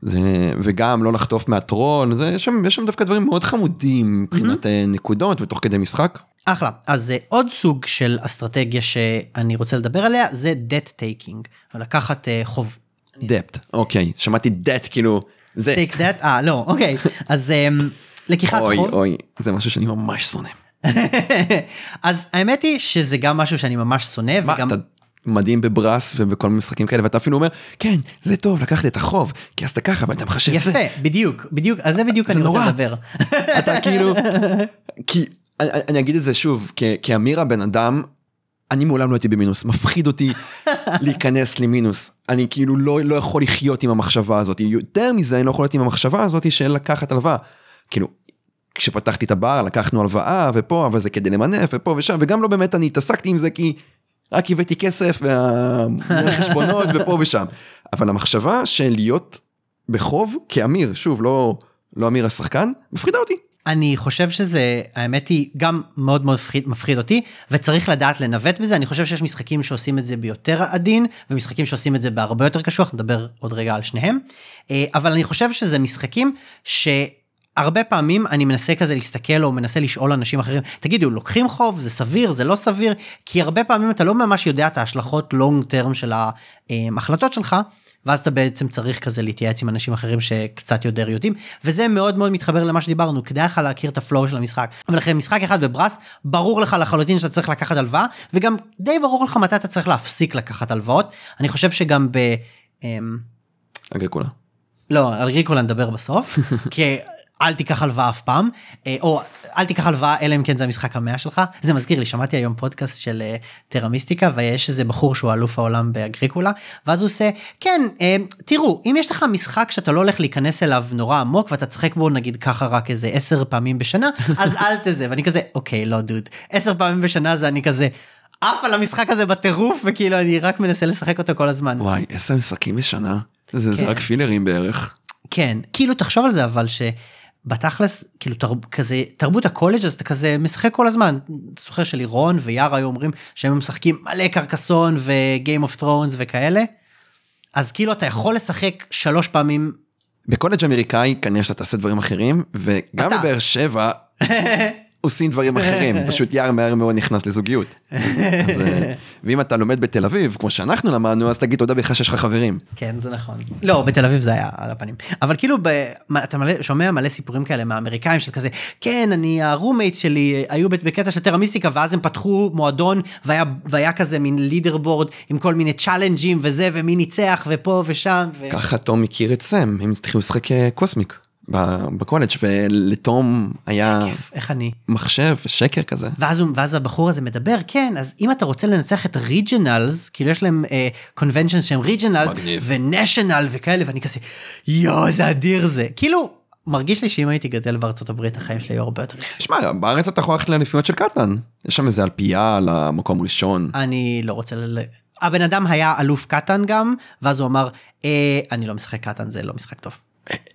זה, וגם לא לחטוף מהטרול, זה, יש, שם, יש שם דווקא דברים מאוד חמודים מבחינת אה, נקודות ותוך כדי משחק. אחלה. אז אה, עוד סוג של אסטרטגיה שאני רוצה לדבר עליה, זה debt taking. לקחת אה, חוב. דפט, אוקיי, שמעתי דט כאילו, זה, take that, אה לא, אוקיי. אז אמ, לקיחת אוי חוב. אוי, זה משהו שאני ממש שונא. אז האמת היא שזה גם משהו שאני ממש שונא, מה, וגם... אתה מדהים בברס ובכל מיני משחקים כאלה ואתה אפילו אומר כן זה טוב לקחת את החוב כי אז אתה ככה ואתה מחשב יפה, זה. בדיוק, בדיוק, על זה בדיוק זה אני רוצה נורא. לדבר. אתה כאילו כי אני, אני אגיד את זה שוב כ- כאמיר הבן אדם. אני מעולם לא הייתי במינוס מפחיד אותי להיכנס למינוס אני כאילו לא לא יכול לחיות עם המחשבה הזאת יותר מזה אני לא יכול להיות עם המחשבה הזאת של לקחת הלוואה. כאילו כשפתחתי את הבר לקחנו הלוואה ופה אבל זה כדי למנף ופה ושם וגם לא באמת אני התעסקתי עם זה כי רק הבאתי כסף והחשבונות ופה ושם. אבל המחשבה של להיות בחוב כאמיר שוב לא לא אמיר השחקן מפחידה אותי. אני חושב שזה, האמת היא, גם מאוד מאוד מפחיד, מפחיד אותי, וצריך לדעת לנווט בזה. אני חושב שיש משחקים שעושים את זה ביותר עדין, ומשחקים שעושים את זה בהרבה יותר קשוח, נדבר עוד רגע על שניהם. אה, אבל אני חושב שזה משחקים ש... הרבה פעמים אני מנסה כזה להסתכל או מנסה לשאול אנשים אחרים, תגידו, לוקחים חוב, זה סביר, זה לא סביר? כי הרבה פעמים אתה לא ממש יודע את ההשלכות לונג טרם של ההחלטות שלך, ואז אתה בעצם צריך כזה להתייעץ עם אנשים אחרים שקצת יותר יודעים, וזה מאוד מאוד מתחבר למה שדיברנו, כדאי לך להכיר את הפלואו של המשחק. ולכן משחק אחד בברס, ברור לך לחלוטין שאתה צריך לקחת הלוואה, וגם די ברור לך מתי אתה צריך להפסיק לקחת הלוואות. אני חושב שגם ב... אמ, אגריקולה. לא, על ריקולה נדבר בסוף, כי אל תיקח הלוואה אף פעם, אה, או אל תיקח הלוואה אלא אם כן זה המשחק המאה שלך. זה מזכיר לי, שמעתי היום פודקאסט של אה, טרה מיסטיקה, ויש איזה בחור שהוא אלוף העולם באגריקולה, ואז הוא עושה, כן, אה, תראו, אם יש לך משחק שאתה לא הולך להיכנס אליו נורא עמוק, ואתה תשחק בו נגיד ככה רק איזה עשר פעמים בשנה, אז אל תזה, ואני כזה, אוקיי, לא דוד, עשר פעמים בשנה זה אני כזה... עף על המשחק הזה בטירוף וכאילו אני רק מנסה לשחק אותו כל הזמן. וואי עשר משחקים בשנה זה, זה כן. רק פילרים בערך. כן, כאילו תחשוב על זה אבל שבתכלס כאילו תרב, כזה תרבות הקולג' אז אתה כזה משחק כל הזמן. אתה זוכר שלירון ויאר היו אומרים שהם משחקים מלא קרקסון וגיים אוף ת'רונס וכאלה. אז כאילו אתה יכול לשחק שלוש פעמים בקולג' אמריקאי כנראה שאתה תעשה דברים אחרים וגם אתה. בבאר שבע עושים דברים אחרים פשוט יאר מהר מאוד נכנס לזוגיות. אז, אה, ואם אתה לומד בתל אביב כמו שאנחנו למדנו אז תגיד תודה בכלל שיש לך חברים. כן זה נכון לא בתל אביב זה היה על הפנים אבל כאילו ב, אתה מלא, שומע מלא סיפורים כאלה מהאמריקאים של כזה כן אני ה roommate שלי היו בקטע של טרה מיסטיקה ואז הם פתחו מועדון והיה, והיה כזה מין leader board עם כל מיני צ'אלנג'ים וזה ומי ניצח ופה ושם. ו... ככה תום הכיר את סם הם התחילו לשחק אה, קוסמיק בקולג' ולתום היה כיף איך אני. מחשב שקר כזה. ואז, ואז הבחור הזה מדבר כן אז אם אתה רוצה לנצח את ריג'נלס כאילו יש להם קונבנצ'נס שהם ריג'נלס. ונשיונל וכאלה ואני כזה יואו איזה אדיר זה כאילו מרגיש לי שאם הייתי גדל בארצות הברית החיים שלי היו הרבה יותר יפים. שמע בארץ אתה יכול ללכת לאליפויות של קטן יש שם איזה אלפייה למקום ראשון. אני לא רוצה ל... הבן אדם היה אלוף קטאן גם ואז הוא אמר אה, אני לא משחק קטאן זה לא משחק טוב.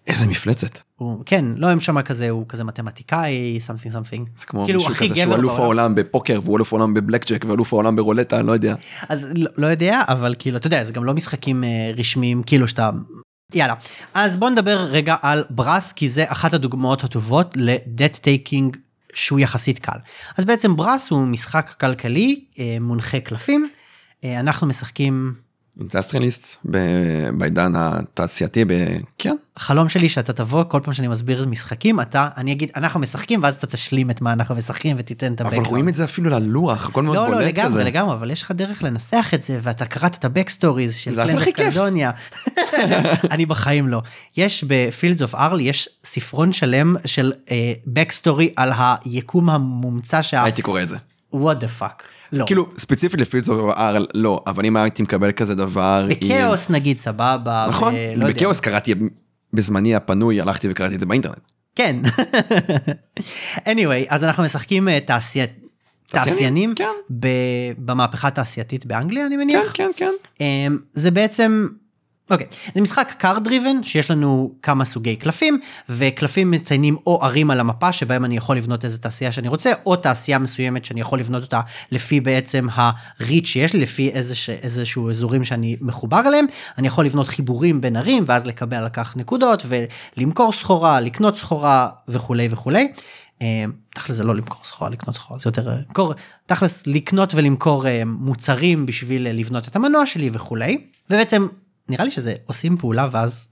איזה מפלצת. הוא, כן לא הם שם כזה הוא כזה מתמטיקאי something something. זה כמו כאילו, מישהו כזה שהוא אלוף. העולם בפוקר והוא אלוף העולם בבלק ג'ק ואלוף העולם ברולטה אני לא יודע. אז לא, לא יודע אבל כאילו אתה יודע זה גם לא משחקים אה, רשמיים כאילו שאתה יאללה אז בוא נדבר רגע על ברס כי זה אחת הדוגמאות הטובות ל debt taking שהוא יחסית קל אז בעצם ברס הוא משחק כלכלי אה, מונחה קלפים אה, אנחנו משחקים industrialist בעידן התעשייתי, ב- כן. החלום שלי שאתה תבוא כל פעם שאני מסביר משחקים אתה אני אגיד אנחנו משחקים ואז אתה תשלים את מה אנחנו משחקים ותיתן את אבל ה background. רואים את זה אפילו על הלוח, הכל מאוד לא בולט לא כזה. לגמרי לגמרי אבל יש לך דרך לנסח את זה ואתה קראת את ה backstories של כיף. קלדוניה. אני בחיים לא. יש בפילדס אוף ארל יש ספרון שלם של backstory על היקום המומצא שה... הייתי קורא את זה. what the fuck. לא. כאילו ספציפית לפילדס אוף ארל לא, אבל אם הייתי מקבל כזה דבר. עם- בכאוס נגיד סבבה. נכון, ב- לא יודע. בכאוס קראתי בזמני הפנוי הלכתי וקראתי את זה באינטרנט. כן. anyway, אז אנחנו משחקים אה, תעשייה... תעשיינים כן. ב- במהפכה התעשייתית באנגליה אני מניח. כן כן כן. אמ, זה בעצם אוקיי זה משחק card driven שיש לנו כמה סוגי קלפים וקלפים מציינים או ערים על המפה שבהם אני יכול לבנות איזה תעשייה שאני רוצה או תעשייה מסוימת שאני יכול לבנות אותה לפי בעצם הריץ' שיש לי לפי איזה ש... איזשהו אזורים שאני מחובר אליהם אני יכול לבנות חיבורים בין ערים ואז לקבל על כך נקודות ולמכור סחורה לקנות סחורה וכולי וכולי. אמ, תכל'ס זה לא למכור סחורה לקנות סחורה זה יותר אה, למכור תכל'ס לקנות ולמכור אה, מוצרים בשביל אה, לבנות את המנוע שלי וכולי ובעצם נראה לי שזה עושים פעולה ואז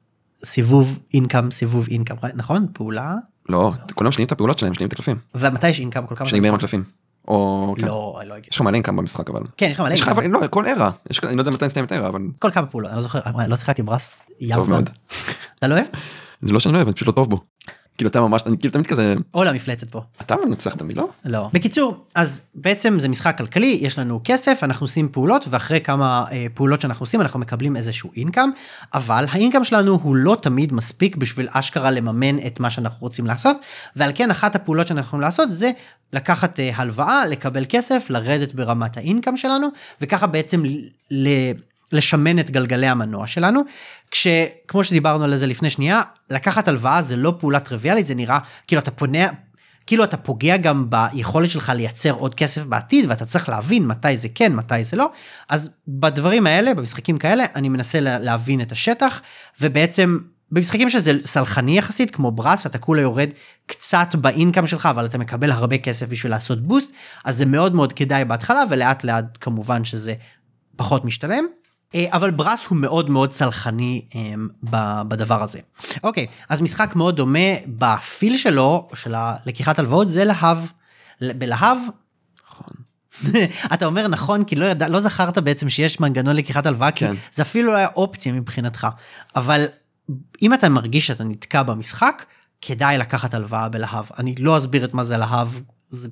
סיבוב אינקאם סיבוב אינקאם נכון פעולה לא, כולם משנים את הפעולות שלהם, משנים את הקלפים. ומתי יש אינקאם כל כמה שנגמרים הקלפים. או... כן. לא לא. יש לך מלא אינקאם במשחק אבל. כן יש לך מלא אינקאם. אבל לא כל ערה. יש- אני לא יודע מתי נסיים את הערה אבל כל כמה פעולות אני לא זוכר אה, לא שיחקתי ברס ים זמן. אתה לא אוהב? זה לא שאני לא אוהב, אני פשוט לא טוב בו. כאילו אתה ממש, אני כאילו תמיד כזה, או למפלצת פה. אתה מנצח תמיד לא? לא. בקיצור, אז בעצם זה משחק כלכלי, יש לנו כסף, אנחנו עושים פעולות, ואחרי כמה אה, פעולות שאנחנו עושים, אנחנו מקבלים איזשהו אינקאם, אבל האינקאם שלנו הוא לא תמיד מספיק בשביל אשכרה לממן את מה שאנחנו רוצים לעשות, ועל כן אחת הפעולות שאנחנו יכולים לעשות זה לקחת אה, הלוואה, לקבל כסף, לרדת ברמת האינקאם שלנו, וככה בעצם ל... לשמן את גלגלי המנוע שלנו, כשכמו שדיברנו על זה לפני שנייה, לקחת הלוואה זה לא פעולה טריוויאלית, זה נראה כאילו אתה פונה, כאילו אתה פוגע גם ביכולת שלך לייצר עוד כסף בעתיד ואתה צריך להבין מתי זה כן מתי זה לא אז בדברים האלה במשחקים כאלה אני מנסה לה- להבין את השטח ובעצם במשחקים שזה סלחני יחסית כמו ברס אתה כולה יורד קצת באינקאם שלך אבל אתה מקבל הרבה כסף בשביל לעשות בוסט אז זה מאוד מאוד כדאי בהתחלה ולאט לאט כמובן שזה פחות משתלם. אה, אבל ברס הוא מאוד מאוד סלחני אמ, בדבר הזה. אוקיי, אז משחק מאוד דומה בפיל שלו, של הלקיחת הלוואות, זה להב. בלהב, נכון. אתה אומר נכון כי לא, ידע, לא זכרת בעצם שיש מנגנון לקיחת הלוואה, כי כן. זה אפילו לא היה אופציה מבחינתך. אבל אם אתה מרגיש שאתה נתקע במשחק, כדאי לקחת הלוואה בלהב. אני לא אסביר את מה זה להב, זה...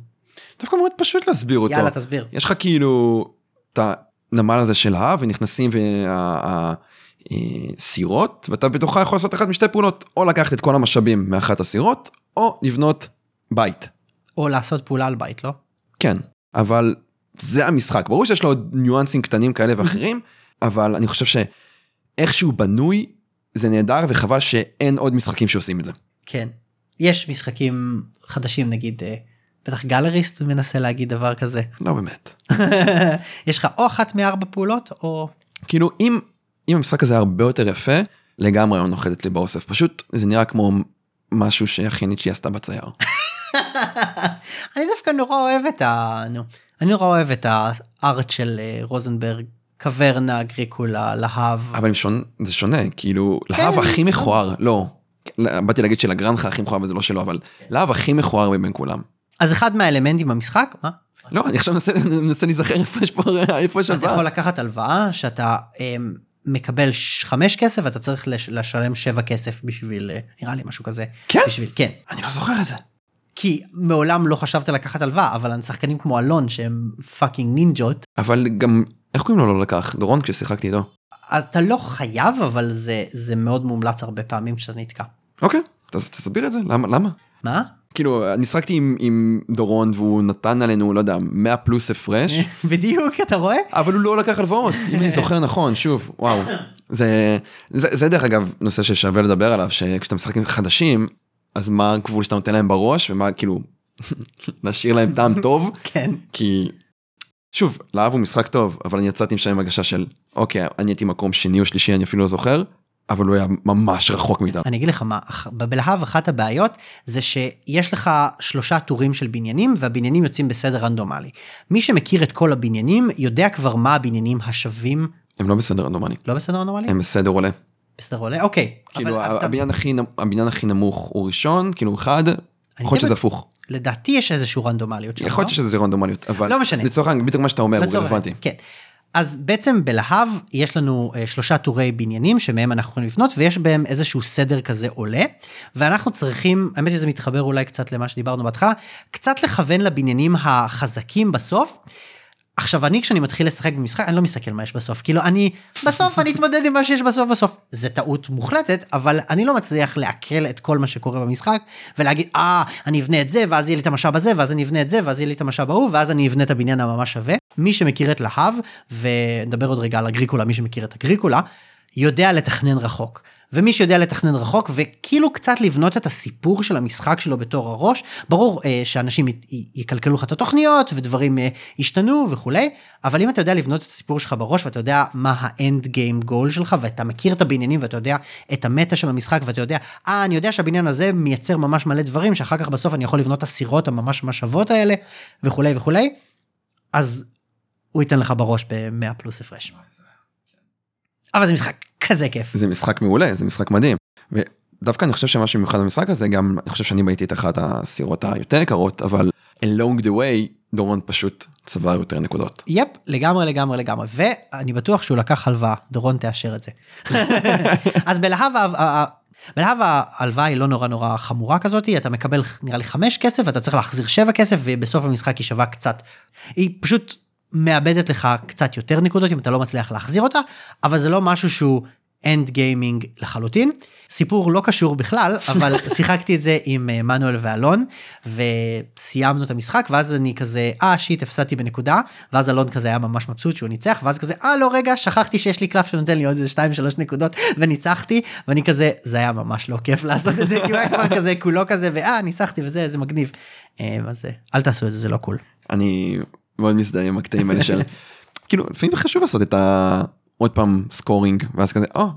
דווקא מאוד פשוט להסביר אותו. יאללה תסביר. יש לך כאילו את הנמל הזה של ההב ונכנסים והסירות ואתה בתוכה יכול לעשות אחת משתי פעולות או לקחת את כל המשאבים מאחת הסירות או לבנות בית. או לעשות פעולה על בית, לא? כן אבל זה המשחק ברור שיש לו עוד ניואנסים קטנים כאלה ואחרים אבל אני חושב שאיכשהו בנוי זה נהדר וחבל שאין עוד משחקים שעושים את זה. כן. יש משחקים חדשים נגיד, אה, בטח גלריסט מנסה להגיד דבר כזה. לא באמת. יש לך או אחת מארבע פעולות או כאילו אם אם המשחק הזה הרבה יותר יפה לגמרי לא נוחתת לי באוסף פשוט זה נראה כמו משהו שאחיינית שלי עשתה בצייר. אני דווקא נורא אוהב את ה... נו, אני נורא אוהב את הארט של אה, רוזנברג, קוורנה, גריקולה, להב. אבל שונ... זה שונה כאילו להב כן. הכי מכוער לא. באתי להגיד שלגרנחה הכי מכוער וזה לא שלו אבל להב הכי מכוער מבין כולם. אז אחד מהאלמנטים במשחק, מה? לא אני עכשיו מנסה מנסה להיזכר איפה יש פה איפה יש אתה יכול הלוואה. לקחת הלוואה שאתה אה, מקבל חמש כסף ואתה צריך לש- לשלם שבע כסף בשביל, אה, נראה לי משהו כזה. כן? בשביל, כן. אני לא זוכר את זה. כי מעולם לא חשבת לקחת הלוואה, אבל שחקנים כמו אלון שהם fucking נינג'ות, אבל גם איך קוראים לו לא לקח דורון כששיחקתי איתו. אתה לא חייב, אבל זה, זה מאוד מומלץ הרבה פעמים כשאתה נתקע. אוקיי אז תסביר את זה למה למה. מה? כאילו אני שחקתי עם, עם דורון והוא נתן עלינו לא יודע 100 פלוס הפרש. בדיוק, אתה רואה? אבל הוא לא לקח הלוואות אם אני זוכר נכון שוב וואו זה זה זה דרך אגב נושא ששווה לדבר עליו שכשאתה משחק עם חדשים אז מה הגבול שאתה נותן להם בראש ומה כאילו להשאיר להם טעם טוב כן. כי שוב להב הוא משחק טוב אבל אני יצאתי משם עם הרגשה של אוקיי אני הייתי מקום שני או שלישי אני אפילו לא זוכר אבל הוא היה ממש רחוק מאיתנו. אני אגיד לך מה, אח- בלהב אחת הבעיות זה שיש לך שלושה טורים של בניינים והבניינים יוצאים בסדר רנדומלי. מי שמכיר את כל הבניינים יודע כבר מה הבניינים השווים הם לא בסדר רנדומלי, לא בסדר רנדומלי? הם בסדר עולה. בסדר עולה? אוקיי. כאילו אבל אתה- הבניין הכי נ- הבניין הכי נמוך הוא ראשון, כאילו אחד, יכול להיות שזה הפוך. לדעתי יש איזשהו רנדומליות. יכול להיות לא? שיש איזה רנדומליות, אבל לא משנה. לצורך העניין, בדיוק מה שאתה אומר הוא רלוונטי. כן. אז בעצם בלהב יש לנו אה, שלושה טורי בניינים שמהם אנחנו יכולים לפנות ויש בהם איזשהו סדר כזה עולה ואנחנו צריכים האמת שזה מתחבר אולי קצת למה שדיברנו בהתחלה קצת לכוון לבניינים החזקים בסוף. עכשיו אני כשאני מתחיל לשחק במשחק אני לא מסתכל מה יש בסוף. כאילו אני בסוף אני אתמודד עם מה שיש בסוף בסוף. זה טעות מוחלטת אבל אני לא מצליח לעכל את כל מה שקורה במשחק ולהגיד אה אני אבנה את זה ואז יהיה לי את המשאב הזה ואז אני אבנה את זה ואז יהיה לי את המשאב ההוא ואז אני אבנה את הבניין הממש שווה. מי שמכיר את להב ונדבר עוד רגע על אגריקולה מי שמכיר את אגריקולה יודע לתכנן רחוק. ומי שיודע לתכנן רחוק וכאילו קצת לבנות את הסיפור של המשחק שלו בתור הראש, ברור אה, שאנשים י- י- יקלקלו לך את התוכניות ודברים אה, ישתנו וכולי, אבל אם אתה יודע לבנות את הסיפור שלך בראש ואתה יודע מה האנד גיים גול שלך ואתה מכיר את הבניינים ואתה יודע את המטה של המשחק ואתה יודע, אה אני יודע שהבניין הזה מייצר ממש מלא דברים שאחר כך בסוף אני יכול לבנות את הסירות הממש ממש שוות האלה וכולי וכולי, אז הוא ייתן לך בראש ב-100 פלוס הפרש. אבל זה משחק כזה כיף. זה משחק מעולה, זה משחק מדהים. ודווקא אני חושב שמה שמיוחד במשחק הזה, גם אני חושב שאני באיתי את אחת הסירות היותר יקרות, אבל along the way, דורון פשוט צבר יותר נקודות. יפ, לגמרי לגמרי לגמרי, ואני בטוח שהוא לקח הלוואה, דורון תאשר את זה. אז בלהב בלהב ההלוואה היא לא נורא נורא חמורה כזאת, אתה מקבל נראה לי חמש כסף ואתה צריך להחזיר שבע כסף ובסוף המשחק היא שווה קצת. היא פשוט מאבדת לך קצת יותר נקודות אם אתה לא מצליח להחזיר אותה, אבל זה לא משהו שהוא end gaming לחלוטין. סיפור לא קשור בכלל, אבל שיחקתי את זה עם אה, מנואל ואלון, וסיימנו את המשחק, ואז אני כזה, אה shit, הפסדתי בנקודה, ואז אלון כזה היה ממש מבסוט שהוא ניצח, ואז כזה, אה לא רגע, שכחתי שיש לי קלף שנותן לי עוד איזה 2-3 נקודות, וניצחתי, ואני כזה, זה היה ממש לא כיף לעשות את זה, כי הוא היה כבר כזה, כולו כזה, ואה, ניצחתי וזה, זה מגניב. אה, אז אה, אל תעשו את זה, זה לא cool. אני מאוד מזדהה עם הקטעים האלה של, כאילו, לפעמים חשוב לעשות את ה... עוד פעם scoring, ואז כזה, או,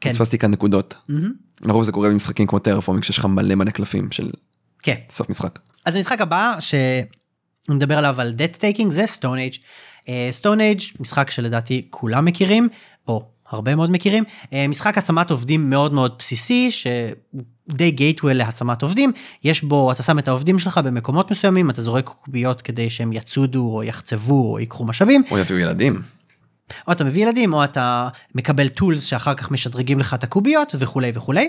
כן. פספסתי כאן נקודות. מהמם. לרוב זה קורה במשחקים כמו טרפורמינג, שיש לך מלא מלא קלפים של כן. סוף משחק. אז המשחק הבא שנדבר עליו על debt taking זה סטון אייג'. סטון אייג' משחק שלדעתי כולם מכירים או הרבה מאוד מכירים. אה, משחק השמת עובדים מאוד מאוד בסיסי שדי gateway להשמת עובדים. יש בו אתה שם את העובדים שלך במקומות מסוימים אתה זורק קוביות כדי שהם יצודו או יחצבו או ייקחו משאבים. או יביאו ילדים. או אתה מביא ילדים או אתה מקבל טולס שאחר כך משדרגים לך את הקוביות וכולי וכולי.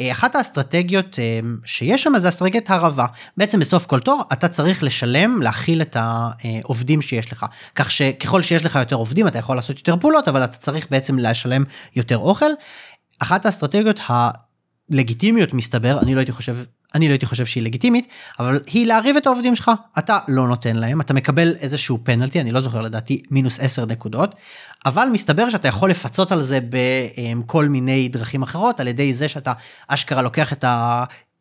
אה, אחת האסטרטגיות אה, שיש שם זה אסטרטגיית הרעבה. בעצם בסוף כל תור אתה צריך לשלם להכיל את העובדים שיש לך. כך שככל שיש לך יותר עובדים אתה יכול לעשות יותר פעולות אבל אתה צריך בעצם לשלם יותר אוכל. אחת האסטרטגיות הלגיטימיות מסתבר אני לא הייתי חושב אני לא הייתי חושב שהיא לגיטימית אבל היא להרעיב את העובדים שלך. אתה לא נותן להם אתה מקבל איזשהו פנלטי אני לא זוכר לדעתי מינוס 10 נקודות אבל מסתבר שאתה יכול לפצות על זה בכל מיני דרכים אחרות על ידי זה שאתה אשכרה לוקח את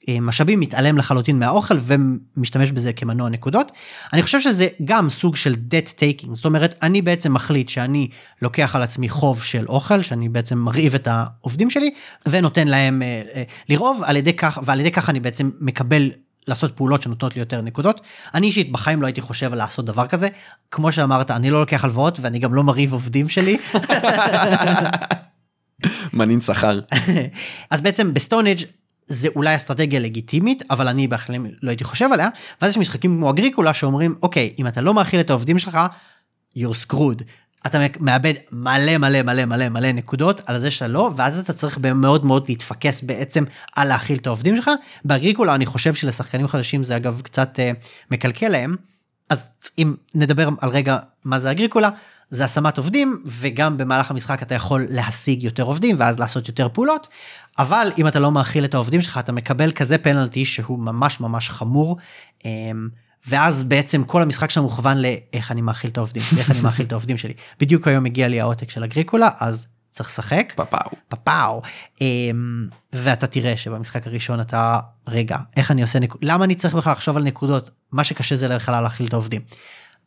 המשאבים מתעלם לחלוטין מהאוכל ומשתמש בזה כמנוע נקודות. אני חושב שזה גם סוג של debt taking זאת אומרת אני בעצם מחליט שאני לוקח על עצמי חוב של אוכל שאני בעצם מרעיב את העובדים שלי ונותן להם אה, אה, לרעוב על ידי כך ועל ידי כך אני בעצם מקבל לעשות פעולות שנותנות לי יותר נקודות. אני אישית בחיים לא הייתי חושב על לעשות דבר כזה. כמו שאמרת, אני לא לוקח הלוואות ואני גם לא מרעיב עובדים שלי. מנין שכר. אז בעצם בסטונג' זה אולי אסטרטגיה לגיטימית, אבל אני בכלל לא הייתי חושב עליה. ואז יש משחקים כמו אגריקולה שאומרים, אוקיי, אם אתה לא מאכיל את העובדים שלך, you're screwed. אתה מאבד מלא מלא מלא מלא מלא נקודות על זה שאתה לא, ואז אתה צריך מאוד מאוד להתפקס בעצם על להאכיל את העובדים שלך. באגריקולה אני חושב שלשחקנים חדשים זה אגב קצת אה, מקלקל להם. אז אם נדבר על רגע מה זה אגריקולה, זה השמת עובדים וגם במהלך המשחק אתה יכול להשיג יותר עובדים ואז לעשות יותר פעולות. אבל אם אתה לא מאכיל את העובדים שלך אתה מקבל כזה פנלטי שהוא ממש ממש חמור אמ, ואז בעצם כל המשחק שלנו מוכוון לאיך אני מאכיל את העובדים איך אני מאכיל את העובדים שלי. בדיוק היום הגיע לי העותק של אגריקולה אז צריך לשחק. פאפאו. פאפאו. אמ, ואתה תראה שבמשחק הראשון אתה רגע איך אני עושה נקודות למה אני צריך בכלל לחשוב על נקודות? מה שקשה זה בכלל להכיל את העובדים.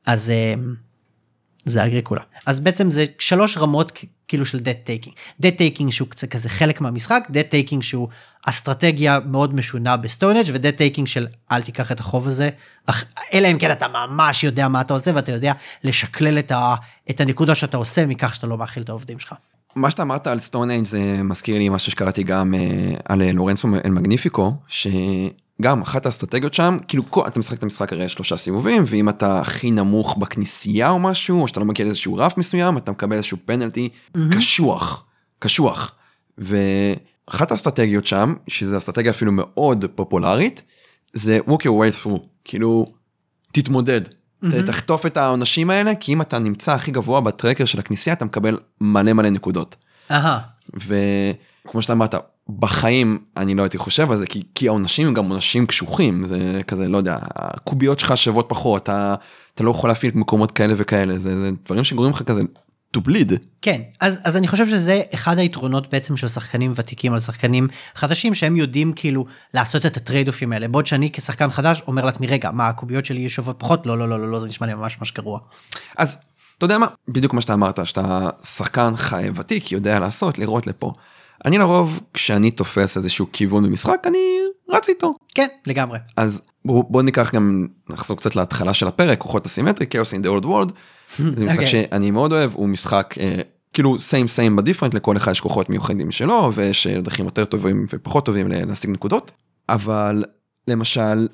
אז אמ, זה אגריקולה אז בעצם זה שלוש רמות כאילו של debt taking. debt taking שהוא קצת כזה חלק מהמשחק, debt taking שהוא אסטרטגיה מאוד משונה בסטונג' ו-debt taking של אל תיקח את החוב הזה, אך- אלא אם כן אתה ממש יודע מה אתה עושה ואתה יודע לשקלל את, ה, את הנקודה שאתה עושה מכך שאתה לא מאכיל את העובדים שלך. מה שאתה אמרת על סטון אייג' זה מזכיר לי משהו שקראתי גם אה, על אה, לורנסו איל מגניפיקו, שגם אחת האסטרטגיות שם, כאילו כל, אתה משחק את המשחק הרי שלושה סיבובים, ואם אתה הכי נמוך בכנסייה או משהו, או שאתה לא מגיע לאיזשהו רף מסוים, אתה מקבל איזשהו פנלטי קשוח, קשוח. ואחת האסטרטגיות שם, שזו אסטרטגיה אפילו מאוד פופולרית, זה walk your way through, כאילו, תתמודד. ת- תחטוף את העונשים האלה, כי אם אתה נמצא הכי גבוה בטרקר של הכנסייה, אתה מקבל מלא מלא נקודות. אהה, וכמו שאתה אמרת, בחיים אני לא הייתי חושב על זה, כי, כי העונשים הם גם עונשים קשוחים, זה כזה, לא יודע, הקוביות שלך שוות פחות, אתה, אתה לא יכול להפעיל מקומות כאלה וכאלה, זה, זה דברים שגורמים לך כזה to bleed. כן, אז, אז אני חושב שזה אחד היתרונות בעצם של שחקנים ותיקים על שחקנים חדשים שהם יודעים כאילו לעשות את הטרייד אופים האלה, בעוד שאני כשחקן חדש אומר לעצמי רגע מה הקוביות שלי יהיו שוות פחות לא לא לא לא לא זה נשמע לי ממש ממש גרוע. אז אתה יודע מה, בדיוק מה שאתה אמרת, שאתה שחקן חי ותיק, יודע לעשות, לראות לפה. אני לרוב, כשאני תופס איזשהו כיוון במשחק, אני רץ איתו. כן לגמרי. אז בואו בוא ניקח גם, נחזור קצת להתחלה של הפרק, כוחות אסימטרי, כאוס אין דה אולד וולד. זה משחק אוקיי. שאני מאוד אוהב, הוא משחק אה, כאילו סיים סיים בדיפרנט, לכל אחד יש כוחות מיוחדים שלו, ויש אה, דרכים יותר טובים ופחות טובים להשיג נקודות. אבל למשל,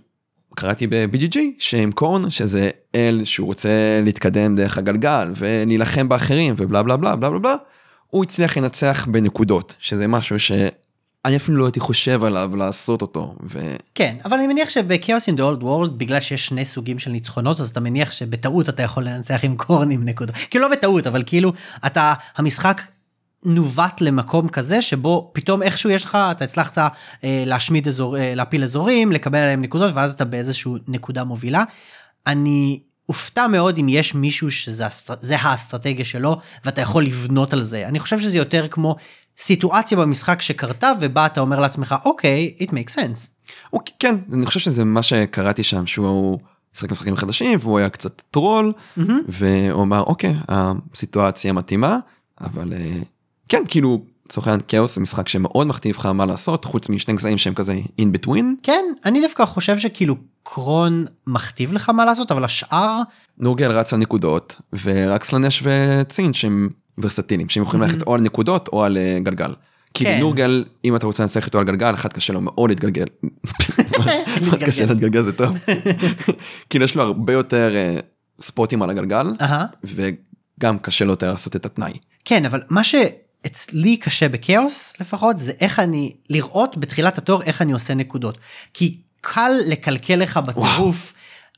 קראתי ב-BGG שהם קורן, שזה אל שהוא רוצה להתקדם דרך הגלגל ולהילחם באחרים ובלה בלה בלה בלה בלה בלה, הוא הצליח לנצח בנקודות, שזה משהו שאני אפילו לא הייתי חושב עליו לעשות אותו. ו... כן אבל אני מניח שבכאוס אין דה אולד וורלד בגלל שיש שני סוגים של ניצחונות אז אתה מניח שבטעות אתה יכול לנצח עם קורן עם נקודות כאילו לא בטעות אבל כאילו אתה המשחק. נווט למקום כזה שבו פתאום איכשהו יש לך אתה הצלחת אה, להשמיד אזור אה, להפיל אזורים לקבל עליהם נקודות ואז אתה באיזשהו נקודה מובילה. אני אופתע מאוד אם יש מישהו שזה אסטר... זה האסטרטגיה שלו ואתה יכול לבנות על זה אני חושב שזה יותר כמו סיטואציה במשחק שקרתה ובה אתה אומר לעצמך אוקיי it makes sense. הוא, כן, אני חושב שזה מה שקראתי שם, שהוא שיחק משחקים חדשים, והוא היה קצת טרול, והוא אמר, אוקיי, הסיטואציה מתאימה, אבל אה, כן, כאילו, לצורך העניין כאוס זה משחק שמאוד מכתיב לך מה לעשות, חוץ משני גזעים שהם כזה in between. כן אני דווקא חושב שכאילו קרון מכתיב לך מה לעשות אבל השאר נורגל רץ על נקודות, ורק סלנש וצין שהם ורסטיליים, שהם יכולים ללכת או על נקודות או על אה, גלגל. כאילו כן. נורגל, אם אתה רוצה לנצח איתו על גלגל, אחד קשה לו מאוד להתגלגל. אחד קשה להתגלגל זה טוב. כאילו יש לו הרבה יותר אה, ספוטים על הגלגל. וגם קשה לו יותר לעשות את התנאי. כן אבל מה שאצלי קשה בכאוס לפחות זה איך אני לראות בתחילת התור איך אני עושה נקודות כי קל לקלקל לך בטירוף.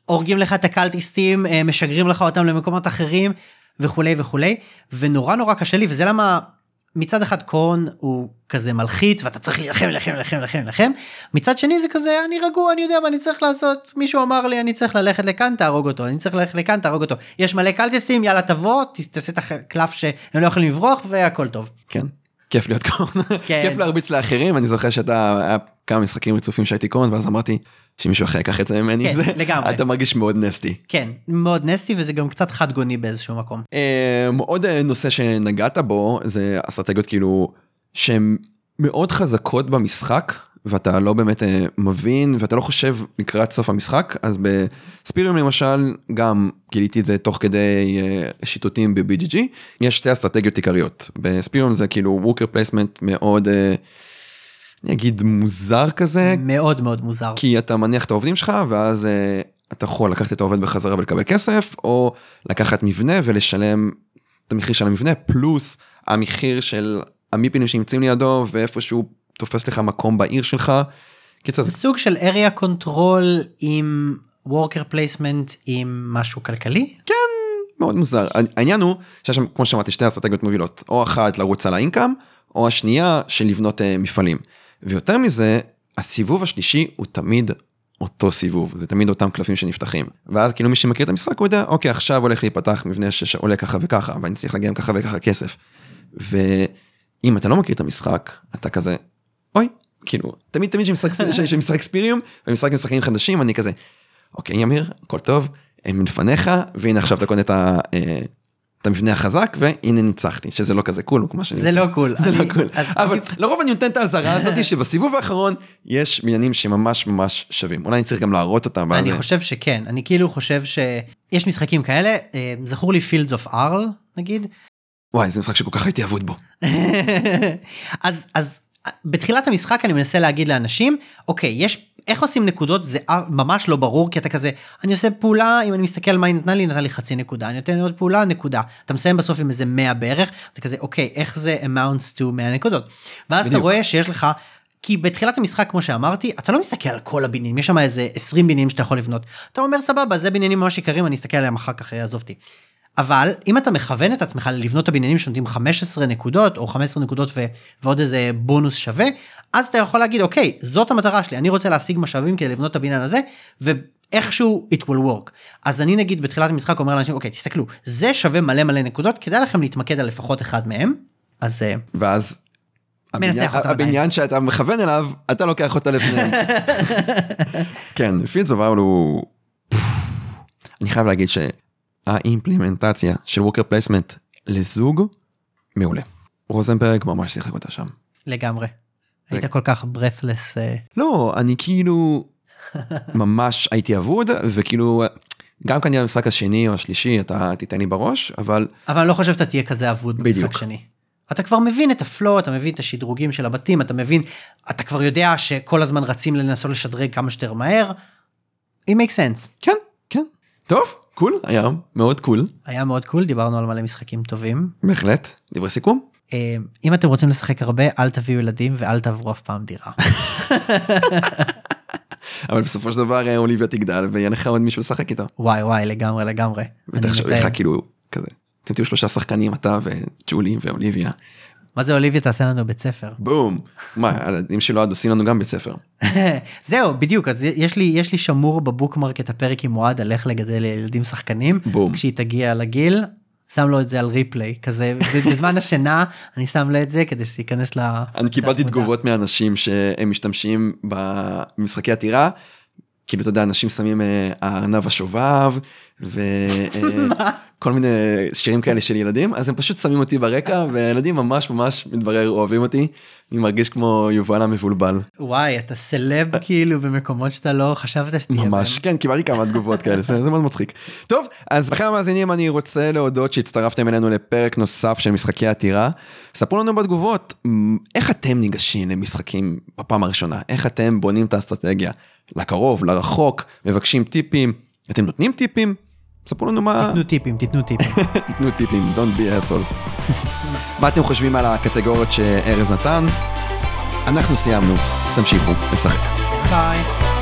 הורגים לך את הקלטיסטים אה, משגרים לך אותם למקומות אחרים וכולי וכולי. ונורא נורא קשה לי וזה למה מצד אחד קורן הוא כזה מלחיץ ואתה צריך להילחם להילחם להילחם להילחם להילחם. מצד שני זה כזה אני רגוע אני יודע מה אני צריך לעשות. מישהו אמר לי אני צריך ללכת לכאן תהרוג אותו. אני צריך ללכת לכאן תהרוג אותו. יש מלא קלטיסטים יאללה תבוא תעשה את הקלף שהם לא יכולים לברוח והכל טוב. כן. כיף להיות קורן, כן. כיף להרביץ לאחרים, אני זוכר שאתה, היה כמה משחקים רצופים שהייתי קורן, ואז אמרתי שמישהו אחר ייקח את זה ממני, כן, זה, לגמרי. אתה מרגיש מאוד נסטי. כן מאוד nasty וזה גם קצת חד גוני באיזשהו מקום. אמ, עוד אה, נושא שנגעת בו זה אסטרטגיות כאילו שהן מאוד חזקות במשחק ואתה לא באמת אה, מבין ואתה לא חושב לקראת סוף המשחק אז בספיריום למשל גם גיליתי את זה תוך כדי אה, שיטוטים ב-BGG יש שתי אסטרטגיות עיקריות בספיריום זה כאילו worker placement מאוד אה, אני אגיד מוזר כזה מאוד מאוד מוזר. כי אתה מניח את העובדים שלך ואז אתה יכול לקחת את העובד בחזרה ולקבל כסף או לקחת מבנה ולשלם את המחיר של המבנה פלוס המחיר של המיפינים שנמצאים לידו ואיפה שהוא תופס לך מקום בעיר שלך. קיצר זה סוג של area control עם worker placement עם משהו כלכלי. מאוד מוזר העניין הוא שיש שם כמו שאמרתי שתי אסטרטגיות מובילות או אחת לרוץ על האינקאם או השנייה של לבנות uh, מפעלים ויותר מזה הסיבוב השלישי הוא תמיד אותו סיבוב זה תמיד אותם קלפים שנפתחים ואז כאילו מי שמכיר את המשחק הוא יודע אוקיי עכשיו הולך להיפתח מבנה שעולה ככה וככה ואני צריך להגיע עם ככה וככה כסף. ואם אתה לא מכיר את המשחק אתה כזה אוי כאילו תמיד תמיד שמשחק שמשחק אקספיריום ומשחק משחקים חדשים אני כזה אוקיי ימיר הכל טוב הם מלפניך והנה עכשיו אתה קונה את את המבנה החזק והנה ניצחתי שזה לא כזה cool כמו שאני זה. לא cool. זה לא cool אבל לרוב אני נותן את האזהרה הזאת שבסיבוב האחרון יש בניינים שממש ממש שווים אולי אני צריך גם להראות אותם. אני חושב שכן, אני כאילו חושב שיש משחקים כאלה, אה, זכור לי פילדס אוף ארל נגיד, וואי זה משחק שכל כך הייתי אבוד בו. אז אז בתחילת המשחק אני מנסה להגיד לאנשים אוקיי יש איך עושים נקודות זה אה, ממש לא ברור כי אתה כזה אני עושה פעולה אם אני מסתכל מה היא נתנה לי נתנה לי חצי נקודה אני נותן עוד פעולה נקודה אתה מסיים בסוף עם איזה 100 בערך אתה כזה אוקיי איך זה amounts to 100 נקודות ואז אתה בדיוק. רואה שיש לך. כי בתחילת המשחק כמו שאמרתי אתה לא מסתכל על כל הבניינים יש שם איזה 20 בניינים שאתה יכול לבנות אתה אומר סבבה זה בניינים ממש יקרים אני אסתכל עליהם אחר כך יעזוב אותי. אבל אם אתה מכוון את עצמך לבנות את הבניינים שנותנים 15 נקודות או 15 נקודות ו- ועוד איזה בונוס שווה אז אתה יכול להגיד אוקיי זאת המטרה שלי אני רוצה להשיג משאבים כדי לבנות את הבניין הזה ואיכשהו it will work. אז אני נגיד בתחילת המשחק אומר לאנשים אוקיי תסתכלו זה שווה מלא מלא נקודות כדאי לכם להתמקד על לפחות אחד מהם. אז אה, ואז הבניין, הבניין שאתה מכוון אליו אתה לוקח אותו לפניהם. כן פילדס הוא אני חייב להגיד שהאימפלמנטציה של worker placement לזוג מעולה. רוזנברג ממש שיחק אותה שם. לגמרי. היית כל כך breathless אה, לא אני כאילו ממש הייתי אבוד וכאילו גם כנראה במשחק השני או השלישי אתה תיתן לי בראש אבל אבל אני לא חושב שאתה תהיה כזה אבוד במשחק. שני. אתה כבר מבין את ה flow, אתה מבין את השדרוגים של הבתים, אתה מבין, אתה כבר יודע שכל הזמן רצים לנסות לשדרג כמה שיותר מהר. it makes sense. כן כן טוב cool היה מאוד cool היה מאוד cool, דיברנו על מלא משחקים טובים. בהחלט דברי סיכום. אה, אם אתם רוצים לשחק הרבה, אל תביאו ילדים ואל תעברו אף פעם דירה. אבל בסופו של דבר אה, אוליביה תגדל ויהיה לך עוד מישהו לשחק איתו. וואי וואי, לגמרי לגמרי. ותחשוב. לך כאילו כזה. אתם תהיו שלושה שחקנים אתה וג'ולי ואוליביה. מה זה אוליביה תעשה לנו בית ספר. בום. מה הילדים שלו עוד עושים לנו גם בית ספר. זהו בדיוק אז יש לי יש לי שמור בבוקמרק את הפרק עם אוהד על איך לגדל ילדים שחקנים בום. כשהיא תגיע לגיל שם לו את זה על ריפליי כזה בזמן השינה אני שם לו את זה כדי שזה ייכנס ל... אני קיבלתי תגובות מאנשים שהם משתמשים במשחקי עתירה. כאילו אתה יודע אנשים שמים אה, הארנב השובב וכל מיני שירים כאלה של ילדים אז הם פשוט שמים אותי ברקע והילדים ממש ממש מתברר אוהבים אותי. אני מרגיש כמו יובל המבולבל. וואי אתה סלב כאילו במקומות שאתה לא חשבת שתהיה ממש. כן קיבלתי כמה תגובות כאלה זה, זה מאוד מצחיק. טוב אז לכם המאזינים אני רוצה להודות שהצטרפתם אלינו לפרק נוסף של משחקי עתירה. ספרו לנו בתגובות איך אתם ניגשים למשחקים בפעם הראשונה איך אתם בונים את האסטרטגיה לקרוב לרחוק מבקשים טיפים אתם נותנים טיפים. ספרו לנו מה תנו טיפים תיתנו טיפים. תיתנו טיפים don't be assholes. מה אתם חושבים על הקטגוריות שארז נתן? אנחנו סיימנו תמשיכו לשחק. ביי.